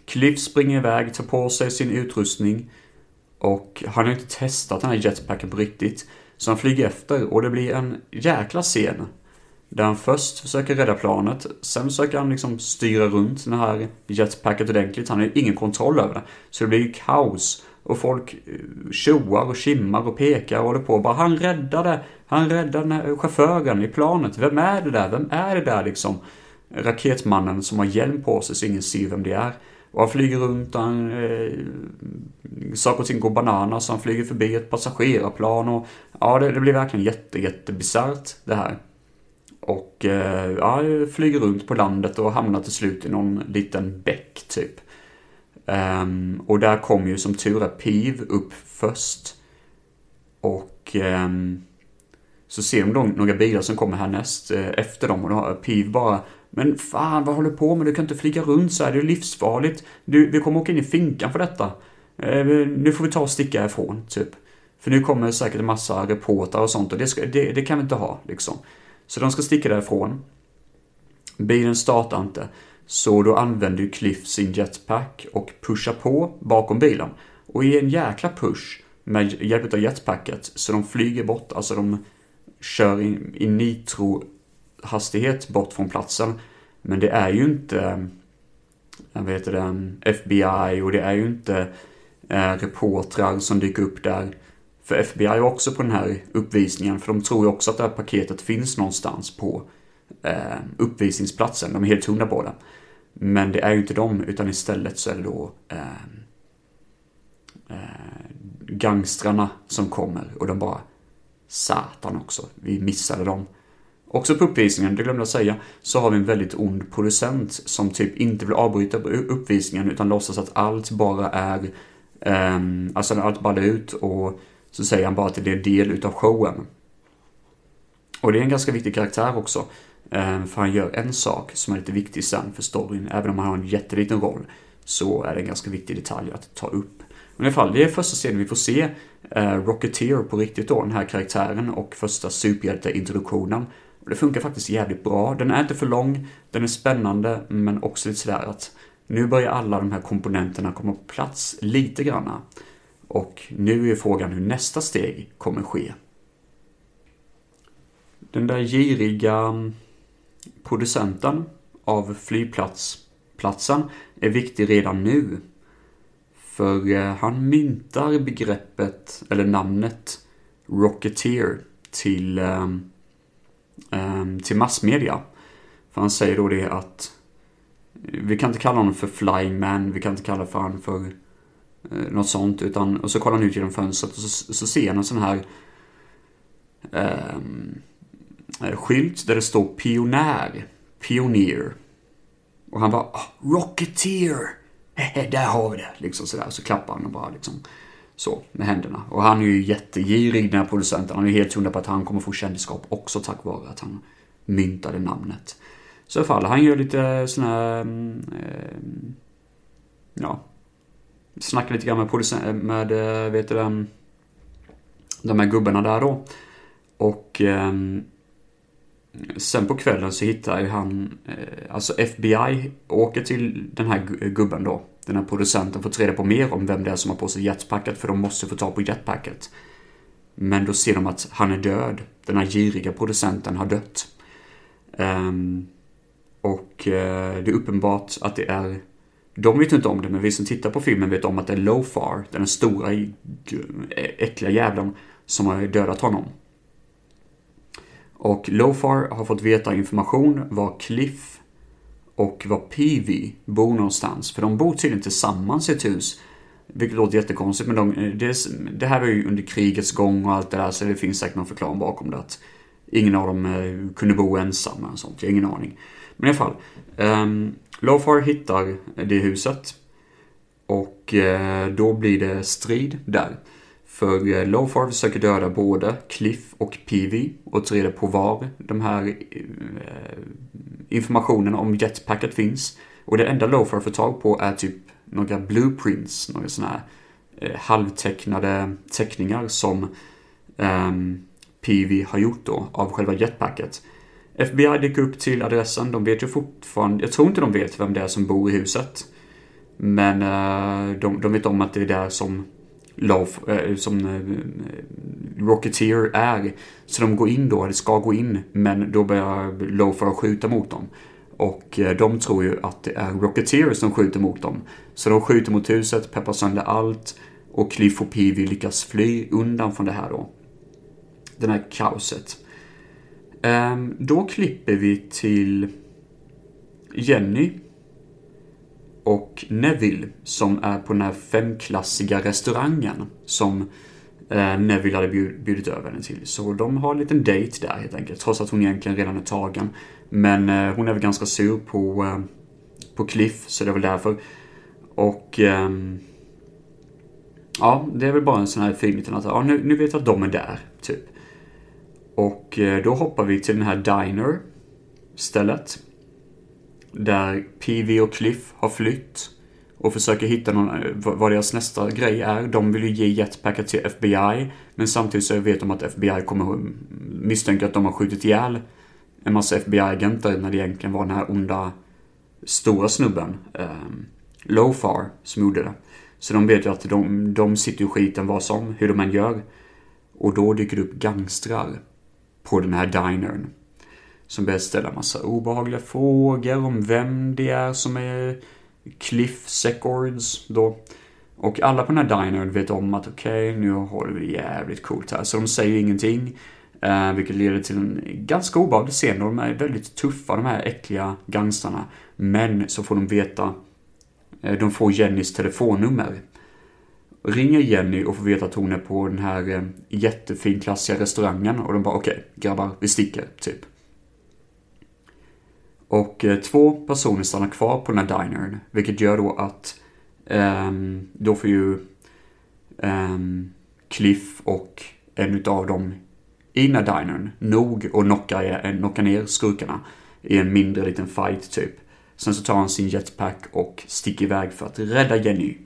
Cliff springer iväg, tar på sig sin utrustning och han har inte testat den här jetpacken på riktigt. Så han flyger efter och det blir en jäkla scen. Där han först försöker rädda planet, sen försöker han liksom styra runt den här jetpacket ordentligt. Han har ingen kontroll över det. Så det blir ju kaos. Och folk eh, tjoar och kimmar och pekar och håller på. Bara han räddade, han räddade den här chauffören i planet. Vem är det där? Vem är det där liksom? Raketmannen som har hjälm på sig så ingen ser vem det är. Och han flyger runt och han, eh, saker och ting går bananas. Han flyger förbi ett passagerarplan och ja, det, det blir verkligen jätte, jätte bisarrt det här. Och eh, ja, flyger runt på landet och hamnar till slut i någon liten bäck typ. Um, och där kom ju som tur är Piv upp först. Och um, så ser de då några bilar som kommer härnäst uh, efter dem och då har Piv bara Men fan vad håller du på med? Du kan inte flyga runt så här, det är livsfarligt. Du, vi kommer åka in i finkan för detta. Uh, nu får vi ta och sticka ifrån, typ. För nu kommer säkert en massa reportrar och sånt och det, ska, det, det kan vi inte ha, liksom. Så de ska sticka därifrån. Bilen startar inte. Så då använder ju Cliff sin jetpack och pushar på bakom bilen. Och i en jäkla push med hjälp av jetpacket så de flyger bort, alltså de kör i, i nitro-hastighet bort från platsen. Men det är ju inte, eh, jag vet det, FBI och det är ju inte eh, reportrar som dyker upp där. För FBI är också på den här uppvisningen, för de tror ju också att det här paketet finns någonstans på eh, uppvisningsplatsen. De är helt hundra på det. Men det är ju inte de, utan istället så är det då eh, eh, gangstrarna som kommer och de bara Satan också, vi missade dem. Också på uppvisningen, det glömde jag säga, så har vi en väldigt ond producent som typ inte vill avbryta uppvisningen utan låtsas att allt bara är, eh, alltså allt ballar ut och så säger han bara att det är en del utav showen. Och det är en ganska viktig karaktär också. Eh, för han gör en sak som är lite viktig sen för storyn. Även om han har en jätteliten roll så är det en ganska viktig detalj att ta upp. Men i alla fall, det är första scenen vi får se eh, Rocketeer på riktigt då, den här karaktären och första superhjälteintroduktionen. Och det funkar faktiskt jävligt bra. Den är inte för lång, den är spännande, men också lite sådär att nu börjar alla de här komponenterna komma på plats lite granna. Och nu är frågan hur nästa steg kommer ske. Den där giriga producenten av flygplatsen är viktig redan nu. För eh, han myntar begreppet, eller namnet, Rocketeer till, eh, eh, till massmedia. För han säger då det att vi kan inte kalla honom för Flying Man, vi kan inte kalla för honom för Eh, något sånt. Utan, och så kollar han ut genom fönstret och så, så ser han en sån här eh, skylt där det står pionär. Pioneer. Och han bara oh, Rocketeer! Där har vi det! Liksom sådär. Så klappar han och bara liksom så med händerna. Och han är ju jättegirig den här producenten. Han är ju helt hundra på att han kommer få kändisskap också tack vare att han myntade namnet. Så i alla fall, han gör lite sån här, eh, ja, Snackade lite grann med producenten, eh, med, eh, vet du den, de här gubbarna där då. Och eh, Sen på kvällen så hittar ju han, eh, alltså FBI åker till den här eh, gubben då, den här producenten, får reda på mer om vem det är som har på sig jetpacket, för de måste få tag på jetpacket. Men då ser de att han är död. Den här giriga producenten har dött. Um, och uh, det är uppenbart att det är... De vet inte om det, men vi som tittar på filmen vet om att det är Lofar, den stora äckliga jävlen, som har dödat honom. Och Lofar har fått veta information var Cliff och var Peavy bor någonstans. För de bor tydligen tillsammans i ett hus. Vilket låter jättekonstigt, men de, eh, det, det, här var ju under krigets gång och allt det där, så det finns säkert någon förklaring bakom det. Att ingen av dem eh, kunde bo ensamma och sånt, jag har ingen aning. Men i alla fall, um, Lofar hittar det huset. Och eh, då blir det strid där. För eh, Lofar försöker döda både Cliff och Peavy och ta reda på var de här eh, informationen om jetpacket finns. Och det enda Lofar får tag på är typ några blueprints, några sådana här halvtecknade teckningar som ehm, um, PV har gjort då av själva jetpacket. FBI dyker upp till adressen, de vet ju fortfarande, jag tror inte de vet vem det är som bor i huset. Men eh, de, de vet om att det är där som Love, eh, som eh, Rocketeer är. Så de går in då, eller ska gå in, men då börjar Loafer skjuta mot dem. Och de tror ju att det är Rocketeer som skjuter mot dem. Så de skjuter mot huset, peppar sönder allt och Cliff och Peavy lyckas fly undan från det här då. Det här kaoset. Ehm, då klipper vi till Jenny och Neville som är på den här femklassiga restaurangen som eh, Neville hade bjudit över henne till. Så de har en liten dejt där helt enkelt, trots att hon egentligen redan är tagen. Men eh, hon är väl ganska sur på, eh, på Cliff, så det är väl därför. Och... Ehm, ja, det är väl bara en sån här fin liten att, ja, nu, nu vet jag att de är där, typ. Och eh, då hoppar vi till den här Diner stället där PV och Cliff har flytt och försöker hitta någon, eh, vad deras nästa grej är. De vill ju ge jetpacket till FBI, men samtidigt så vet de att FBI kommer misstänka att de har skjutit ihjäl en massa FBI-agenter när det egentligen var den här onda stora snubben, ehm, um, Lofar, som gjorde det. Så de vet ju att de, de sitter i skiten vad som, hur de än gör. Och då dyker det upp gangstrar på den här dinern som börjar ställa massa obehagliga frågor om vem det är som är Cliff Secords då. Och alla på den här dinern vet om att okej, okay, nu håller vi jävligt coolt här. Så de säger ingenting. Eh, vilket leder till en ganska obehaglig scen. De är väldigt tuffa, de här äckliga gangstrarna. Men så får de veta, eh, de får Jennys telefonnummer. Ringer Jenny och får veta att hon är på den här eh, jättefinklassiga restaurangen. Och de bara okej, okay, grabbar, vi sticker, typ. Och eh, två personer stannar kvar på den här dinern, vilket gör då att eh, då får ju ehm, Cliff och en utav dem i den här dinern nog och knockar, eh, knocka ner skurkarna i en mindre liten fight typ. Sen så tar han sin jetpack och sticker iväg för att rädda Jenny.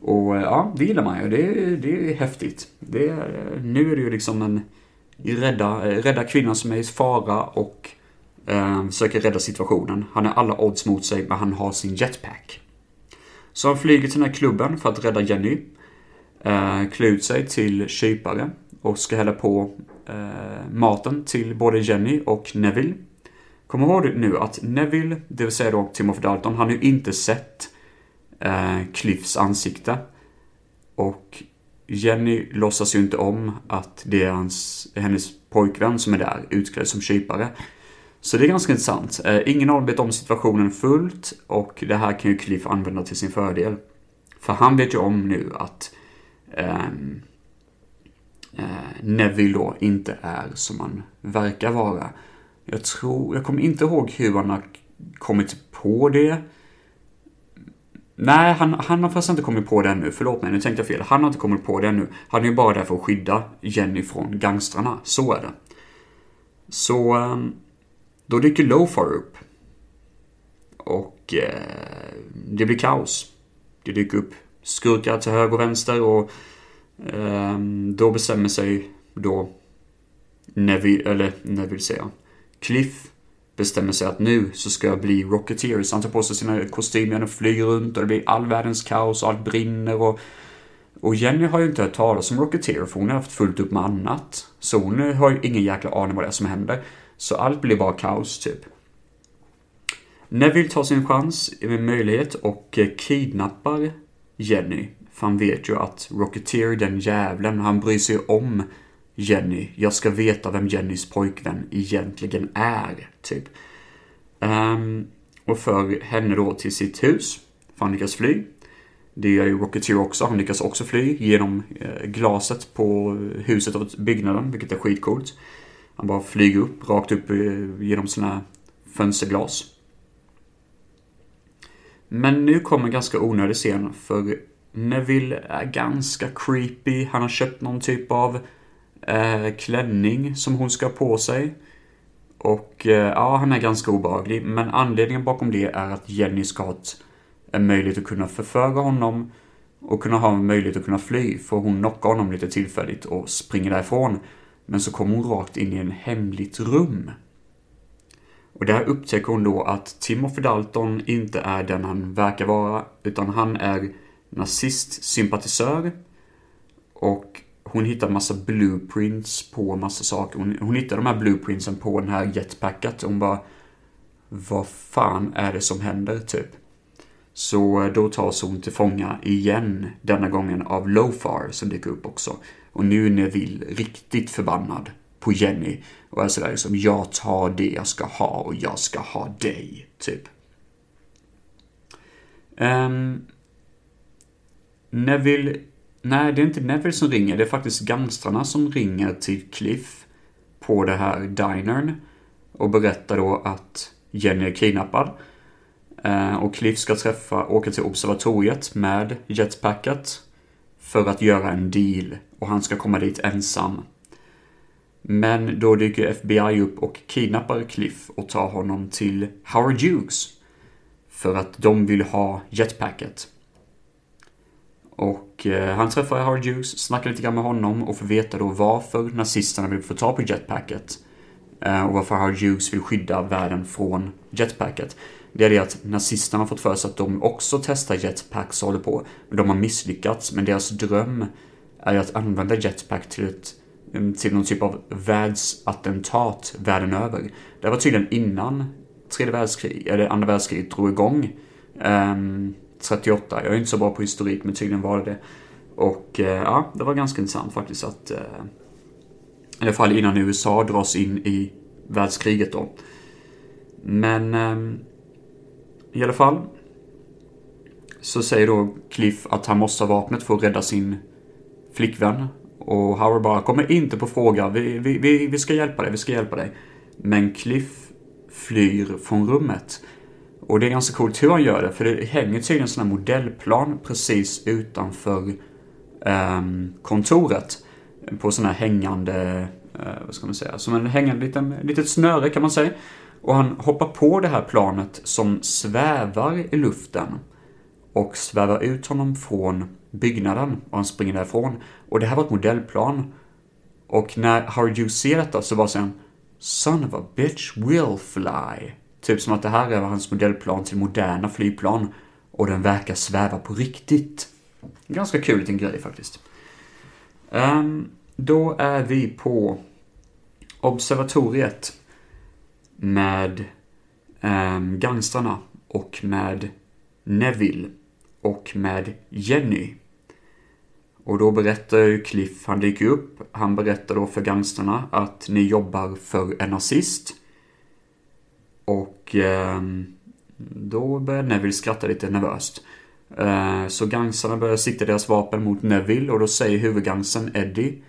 Och eh, ja, det gillar man ju. Det, det är häftigt. Det, eh, nu är det ju liksom en rädda, eh, rädda kvinnan som är i fara och Eh, försöker rädda situationen. Han har alla odds mot sig, men han har sin jetpack. Så han flyger till den här klubben för att rädda Jenny. Eh, klär ut sig till kypare och ska hälla på eh, maten till både Jenny och Neville. Kom ihåg nu att Neville, det vill säga då Timothy Dalton, han har ju inte sett eh, Cliffs ansikte. Och Jenny låtsas ju inte om att det är hans, hennes pojkvän som är där, utklädd som kypare. Så det är ganska intressant. Eh, ingen av dem vet om situationen fullt och det här kan ju Cliff använda till sin fördel. För han vet ju om nu att ehm, eh, Neville då inte är som han verkar vara. Jag tror, jag kommer inte ihåg hur han har kommit på det. Nej, han, han har fast inte kommit på det ännu. Förlåt mig, nu tänkte jag fel. Han har inte kommit på det ännu. Han är ju bara där för att skydda Jenny från gangstrarna. Så är det. Så... Ehm, då dyker Lofar upp. Och eh, det blir kaos. Det dyker upp skurkar till höger och vänster och eh, då bestämmer sig då Neville, eller Neville säger jag, Cliff bestämmer sig att nu så ska jag bli Rocketeer. Så han tar på sig sina kostymer och flyger runt och det blir all världens kaos och allt brinner och och Jenny har ju inte hört talas om Rocketeer för hon har haft fullt upp med annat. Så hon har ju ingen jäkla aning vad det är som händer. Så allt blir bara kaos, typ. Neville tar sin chans, med möjlighet, och kidnappar Jenny. För han vet ju att Rocketeer, den jävlen, han bryr sig om Jenny. Jag ska veta vem Jennys pojkvän egentligen är, typ. Um, och för henne då till sitt hus. För han lyckas fly. Det gör ju Rocketeer också. Han lyckas också fly genom eh, glaset på huset och byggnaden, vilket är skitcoolt. Han bara flyger upp, rakt upp eh, genom sina fönsterglas. Men nu kommer en ganska onödig scen, för Neville är ganska creepy. Han har köpt någon typ av eh, klänning som hon ska ha på sig. Och eh, ja, han är ganska obehaglig. Men anledningen bakom det är att Jenny ska ha en möjlighet att kunna förföra honom och kunna ha en möjlighet att kunna fly. För hon knockar honom lite tillfälligt och springer därifrån. Men så kommer hon rakt in i en hemligt rum. Och där upptäcker hon då att Timothy Dalton inte är den han verkar vara, utan han är nazistsympatisör. Och hon hittar massa blueprints på massa saker. Hon, hon hittar de här blueprintsen på den här jetpacket. Hon bara, vad fan är det som händer, typ? Så eh, då tas hon till fånga igen, denna gången av Lofar som dyker upp också. Och nu är Neville riktigt förbannad på Jenny och är sådär liksom, jag tar det jag ska ha och jag ska ha dig, typ. Ehm, um, Neville, nej det är inte Neville som ringer, det är faktiskt gangstrarna som ringer till Cliff på det här dinern och berättar då att Jenny är kidnappad. Eh, och Cliff ska träffa, åka till observatoriet med jetpacket för att göra en deal och han ska komma dit ensam. Men då dyker FBI upp och kidnappar Cliff och tar honom till Howard Hughes. För att de vill ha jetpacket. Och Eh, han träffar Howard Hughes, snackar lite grann med honom och får veta då varför nazisterna vill få tag på jetpacket. Eh, och varför Howard Hughes vill skydda världen från jetpacket. Det är det att nazisterna har fått för sig att de också testar jetpacks och håller på. Men de har misslyckats, men deras dröm är att använda jetpack till ett mm, till någon typ av världsattentat världen över. Det var tydligen innan tredje världskriget, eller andra världskriget drog igång. Um, 38, jag är inte så bra på historik men tydligen var det det. Och eh, ja, det var ganska intressant faktiskt att eh, i alla fall innan USA dras in i världskriget då. Men ehm, i alla fall så säger då Cliff att han måste ha vapnet för att rädda sin flickvän och Howard bara kommer inte på fråga. Vi, vi, vi, vi ska hjälpa dig, vi ska hjälpa dig. Men Cliff flyr från rummet. Och det är ganska coolt hur han gör det, för det hänger tydligen en sån här modellplan precis utanför um, kontoret. På sån här hängande, uh, vad ska man säga, som en hängande liten, litet snöre kan man säga. Och han hoppar på det här planet som svävar i luften. Och svävar ut honom från byggnaden och han springer därifrån. Och det här var ett modellplan. Och när Howard Hughes ser detta så bara säger han Son of a bitch will fly. Typ som att det här är hans modellplan till moderna flygplan. Och den verkar sväva på riktigt. Ganska kul liten grej faktiskt. Um, då är vi på observatoriet med um, gangstrarna och med Neville och med Jenny. Och då berättar ju Cliff, han dyker upp, han berättar då för gangsterna att ni jobbar för en nazist. Och eh, då börjar Neville skratta lite nervöst. Eh, så gangsarna börjar sikta deras vapen mot Neville och då säger huvudgangstern Eddie,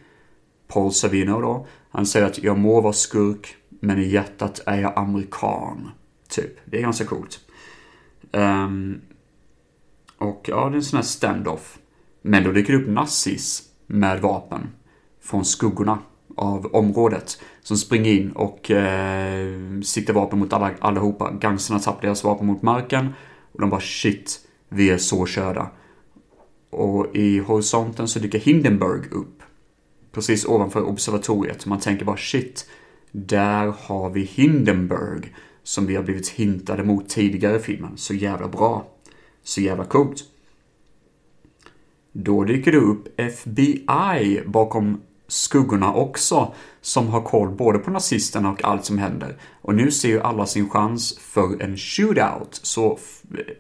Paul Savino då, han säger att jag må vara skurk, men i hjärtat är jag amerikan. Typ. Det är ganska coolt. Um, och ja, det är en sån här stand-off. Men då dyker det upp nazis med vapen från skuggorna av området som springer in och eh, siktar vapen mot alla, allihopa. Gangsterna tappar deras vapen mot marken och de bara shit, vi är så körda. Och i horisonten så dyker Hindenburg upp. Precis ovanför observatoriet. Man tänker bara shit, där har vi Hindenburg som vi har blivit hintade mot tidigare i filmen. Så jävla bra. Så jävla coolt. Då dyker det upp FBI bakom skuggorna också, som har koll både på nazisterna och allt som händer. Och nu ser ju alla sin chans för en shootout. Så eh,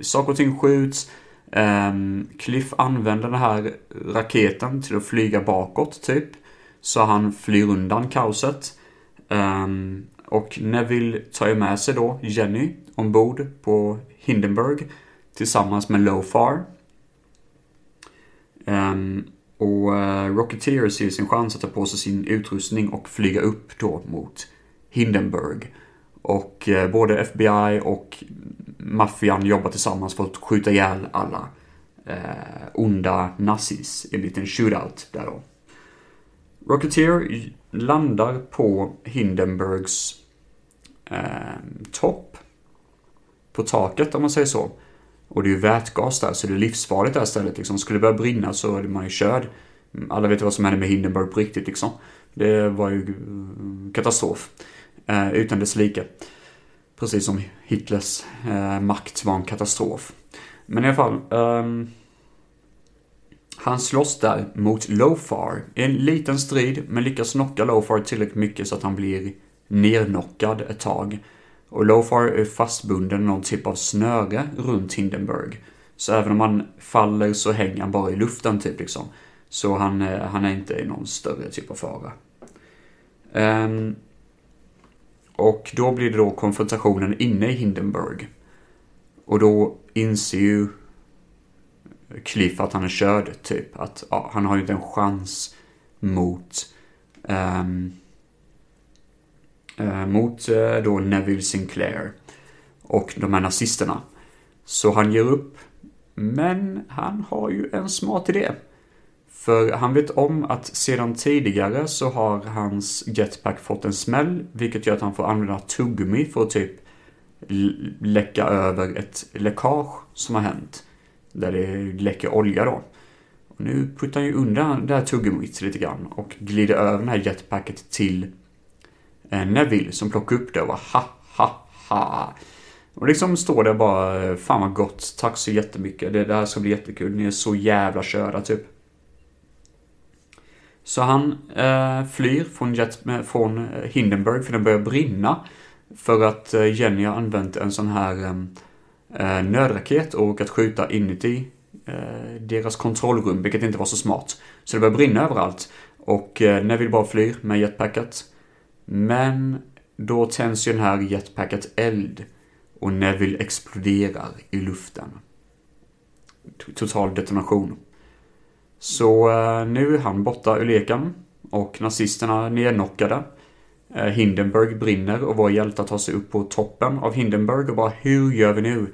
saker och ting skjuts, um, Cliff använder den här raketen till att flyga bakåt, typ. Så han flyr undan kaoset. Um, och Neville tar ju med sig då Jenny ombord på Hindenburg tillsammans med Lofar. Um, ehm, och eh, Rocketeer ser sin chans att ta på sig sin utrustning och flyga upp då mot Hindenburg. Och eh, både FBI och maffian jobbar tillsammans för att skjuta ihjäl alla eh, onda nazis i en liten shootout där då. Rocketeer landar på Hindenburgs eh, topp. På taket om man säger så. Och det är ju vätgas där, så det är livsfarligt där stället liksom. Skulle det börja brinna så är man ju körd. Alla vet vad som hände med Hindenburg på riktigt liksom. Det var ju mm, katastrof. Eh, utan dess like. Precis som Hitlers eh, makt var en katastrof. Men i alla fall. Eh, han slåss där mot Lofar en liten strid, men lyckas knocka Lofar tillräckligt mycket så att han blir nernockad ett tag. Och Lofar är fastbunden någon typ av snöre runt Hindenburg. Så även om han faller så hänger han bara i luften typ liksom. Så han, eh, han är inte i någon större typ av fara. Um, och då blir det då konfrontationen inne i Hindenburg. Och då inser ju Cliff att han är körd, typ. Att ja, han har ju inte en chans mot um, Eh, mot eh, då Neville Sinclair och de här nazisterna. Så han ger upp. Men han har ju en smart idé. För han vet om att sedan tidigare så har hans jetpack fått en smäll, vilket gör att han får använda tuggummi för att typ läcka över ett läckage som har hänt. Där det läcker olja då. Och nu puttar han ju undan det här tuggummit lite grann och glider över det här jetpacket till Eh, Neville som plockar upp det och bara ha ha ha. Och liksom står där bara, fan vad gott, tack så jättemycket, det, det här ska bli jättekul, ni är så jävla körda typ. Så han eh, flyr från, jet, eh, från eh, Hindenburg för den börjar brinna. För att Jenny har använt en sån här eh, eh, nödraket och att skjuta inuti eh, deras kontrollrum, vilket inte var så smart. Så det börjar brinna överallt. Och eh, Neville bara flyr med jetpacket. Men då tänds ju den här jetpacket eld. Och Neville exploderar i luften. Total detonation. Så eh, nu är han borta ur leken och nazisterna nedknockade. Eh, Hindenburg brinner och våra hjältar tar sig upp på toppen av Hindenburg och bara hur gör vi nu?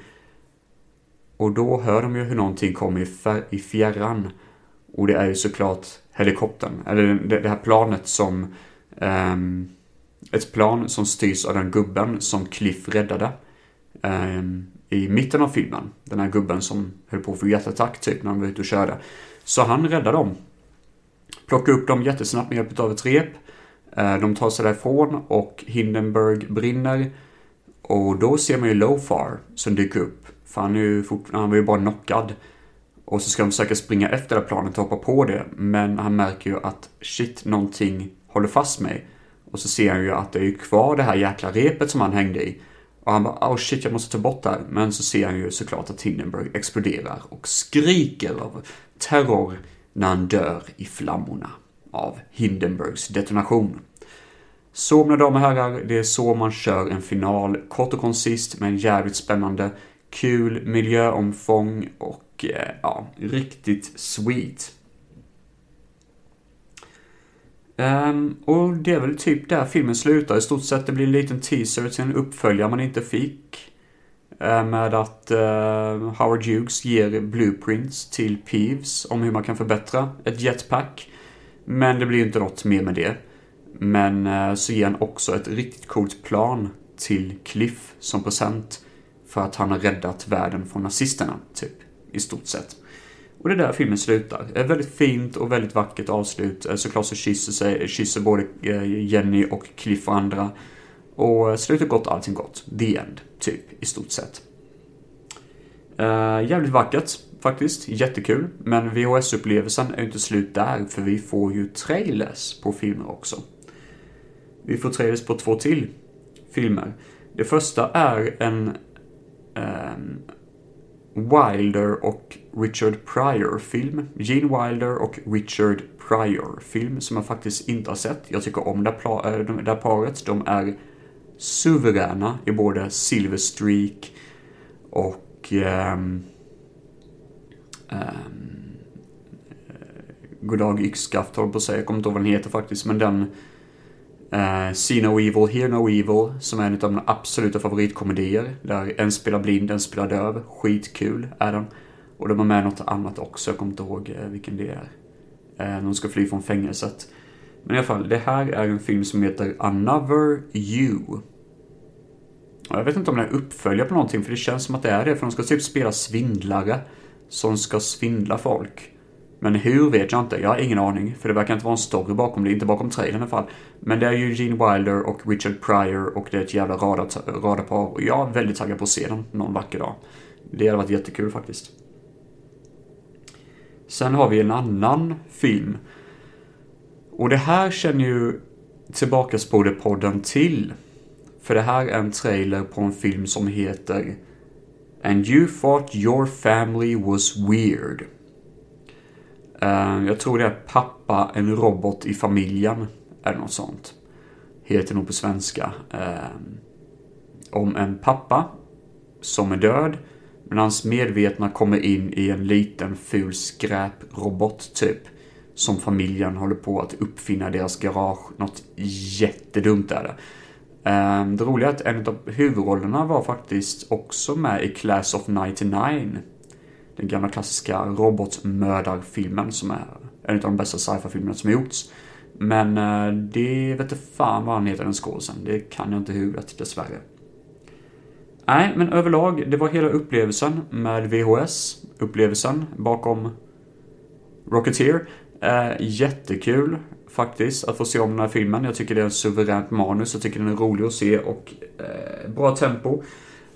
Och då hör de ju hur någonting kommer i, fjärran. Och det är ju såklart helikoptern, eller det, här planet som... Um, ett plan som styrs av den gubben som Cliff räddade. eh, I mitten av filmen. Den här gubben som höll på att få hjärtattack typ när han var ute och körde. Så han räddar dem. Plockar upp dem jättesnabbt med hjälp av ett rep. Eh, de tar sig därifrån och Hindenburg brinner. Och då ser man ju Lofar som dyker upp. För han, är ju fort, han var ju bara knockad. Och så ska de försöka springa efter det planet och hoppa på det. Men han märker ju att shit, någonting håller fast mig. Och så ser han ju att det är ju kvar det här jäkla repet som han hängde i. Och han bara, oh shit, jag måste ta bort det här. Men så ser han ju såklart att Hindenburg exploderar och skriker av terror när han dör i flammorna av Hindenburgs detonation. Så mina damer och herrar, det är så man kör en final. Kort och koncist men jävligt spännande. Kul miljöomfång och eh, ja, riktigt sweet. Um, och det är väl typ där filmen slutar i stort sett. Det blir en liten teaser till en uppföljare man inte fick. Uh, med att uh, Howard Hughes ger blueprints till Peeves om hur man kan förbättra ett jetpack. Men det blir inte något mer med det. Men uh, så ger han också ett riktigt coolt plan till Cliff som present. För att han har räddat världen från nazisterna, typ. I stort sett. Och det är där filmen slutar. Ett väldigt fint och väldigt vackert avslut. Eh, såklart så kysser, sig, kysser både eh, Jenny och Cliff och andra. Och slutet gott, allting gott. The end, typ, i stort sett. Uh, jävligt vackert, faktiskt. Jättekul. Men VHS-upplevelsen är inte slut där, för vi får ju trailers på filmer också. Vi får trailers på två till filmer. Det första är en um, Wilder och Richard Pryor-film. Gene Wilder och Richard Pryor-film som jag faktiskt inte har sett. Jag tycker om det, eh, där här paret. De är suveräna i både Silver Streak och um, um, Goddag Yxskaft håller på att säga. Jag kommer inte ihåg vad den heter faktiskt. Men den Uh, See No Evil, Hear No Evil, som är en av mina absoluta favoritkomedier. Där en spelar blind, en spelar döv. Skitkul är den. Och de har med något annat också, jag kommer inte ihåg eh, vilken det är. Eh, uh, de ska fly från fängelset. Men i alla fall, det här är en film som heter Another You. Och Jag vet inte om det är uppföljare på någonting, för det känns som att det är det. För de ska typ spela svindlare som ska svindla folk. Men hur vet jag inte. Jag har ingen aning. För det verkar inte vara en story bakom det. Inte bakom trailern i alla fall. Men det är ju Gene Wilder och Richard Pryor och det är ett jävla radarpar. Och jag är väldigt taggad på att se den någon vacker dag. Det hade varit jättekul faktiskt. Sen har vi en annan film. Och det här känner ju Tillbakaspåret-podden till. För det här är en trailer på en film som heter And you thought your family was weird. Eh, jag tror det är Pappa, en robot i familjen. Eller något sånt. Heter nog på svenska. Eh, om en pappa som är död. Men hans medvetna kommer in i en liten ful skräprobot typ. Som familjen håller på att uppfinna i deras garage. Något jättedumt är det. Eh, det roliga är att en av huvudrollerna var faktiskt också med i Class of 99. Den gamla klassiska robotmördarfilmen som är en av de bästa sci-fi-filmerna som har gjorts. Men eh, det vet jag fan vad han heter den skådisen. Det kan jag inte i huvudet dessvärre. Nej, men överlag, det var hela upplevelsen med VHS. Upplevelsen bakom Rocketeer. Eh, jättekul faktiskt, att få se om den här filmen. Jag tycker det är en suveränt manus, jag tycker den är rolig att se och eh, bra tempo.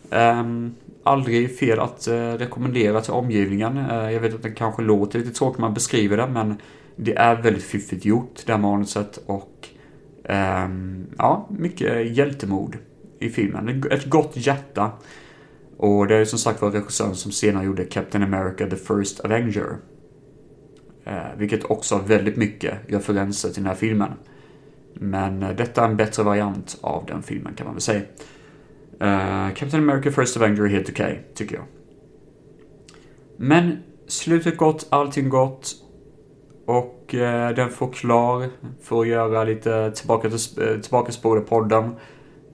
Um, aldrig fel att eh, rekommendera till omgivningen. Eh, jag vet att det kanske låter lite tråkigt när man beskriver det, men det är väldigt fiffigt gjort, det här manuset. Och um, ja, mycket eh, hjältemod i filmen. Ett gott hjärta. Och det är som sagt var regissören som senare gjorde Captain America The First Avenger. Eh, vilket också har väldigt mycket referenser till den här filmen. Men detta är en bättre variant av den filmen kan man väl säga. Uh, Captain America First Avenger är helt okej, okay, tycker jag. Men slutet gott, allting gott. Och uh, den får klar för att göra lite tillbaka till uh, tillbaka podden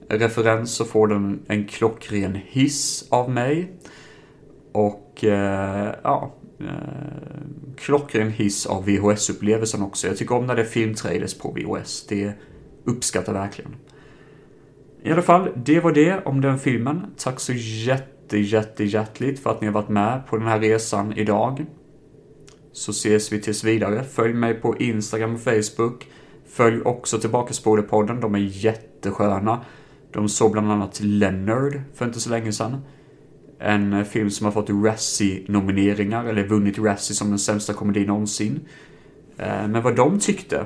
referens så får den en klockren hiss av mig. Och uh, ja, eh, klockren hiss av VHS-upplevelsen också. Jag tycker om när det är filmtrailers på VHS. Det uppskattar verkligen. I alla fall, det var det om den filmen. Tack så jätte, jätte, hjärtligt för att ni har varit med på den här resan idag. Så ses vi tills vidare. Följ mig på Instagram och Facebook. Följ också Tillbakaspåret-podden, de är jättesköna. De såg bland annat Leonard för inte så länge sedan. En film som har fått Razzie-nomineringar, eller vunnit Razzie som den sämsta komedin någonsin. Eh, men vad de tyckte,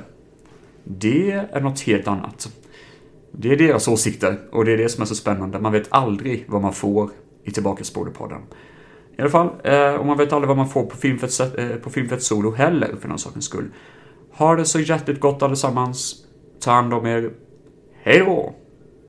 det är något helt annat. Det är deras åsikter och det är det som är så spännande. Man vet aldrig vad man får i Tillbakaspåret-podden. I alla fall, eh, och man vet aldrig vad man får på Filmfett, eh, på Filmfett Solo heller, för någon sakens skull. Ha det så hjärtligt gott allesammans. Ta hand om er. Hej då!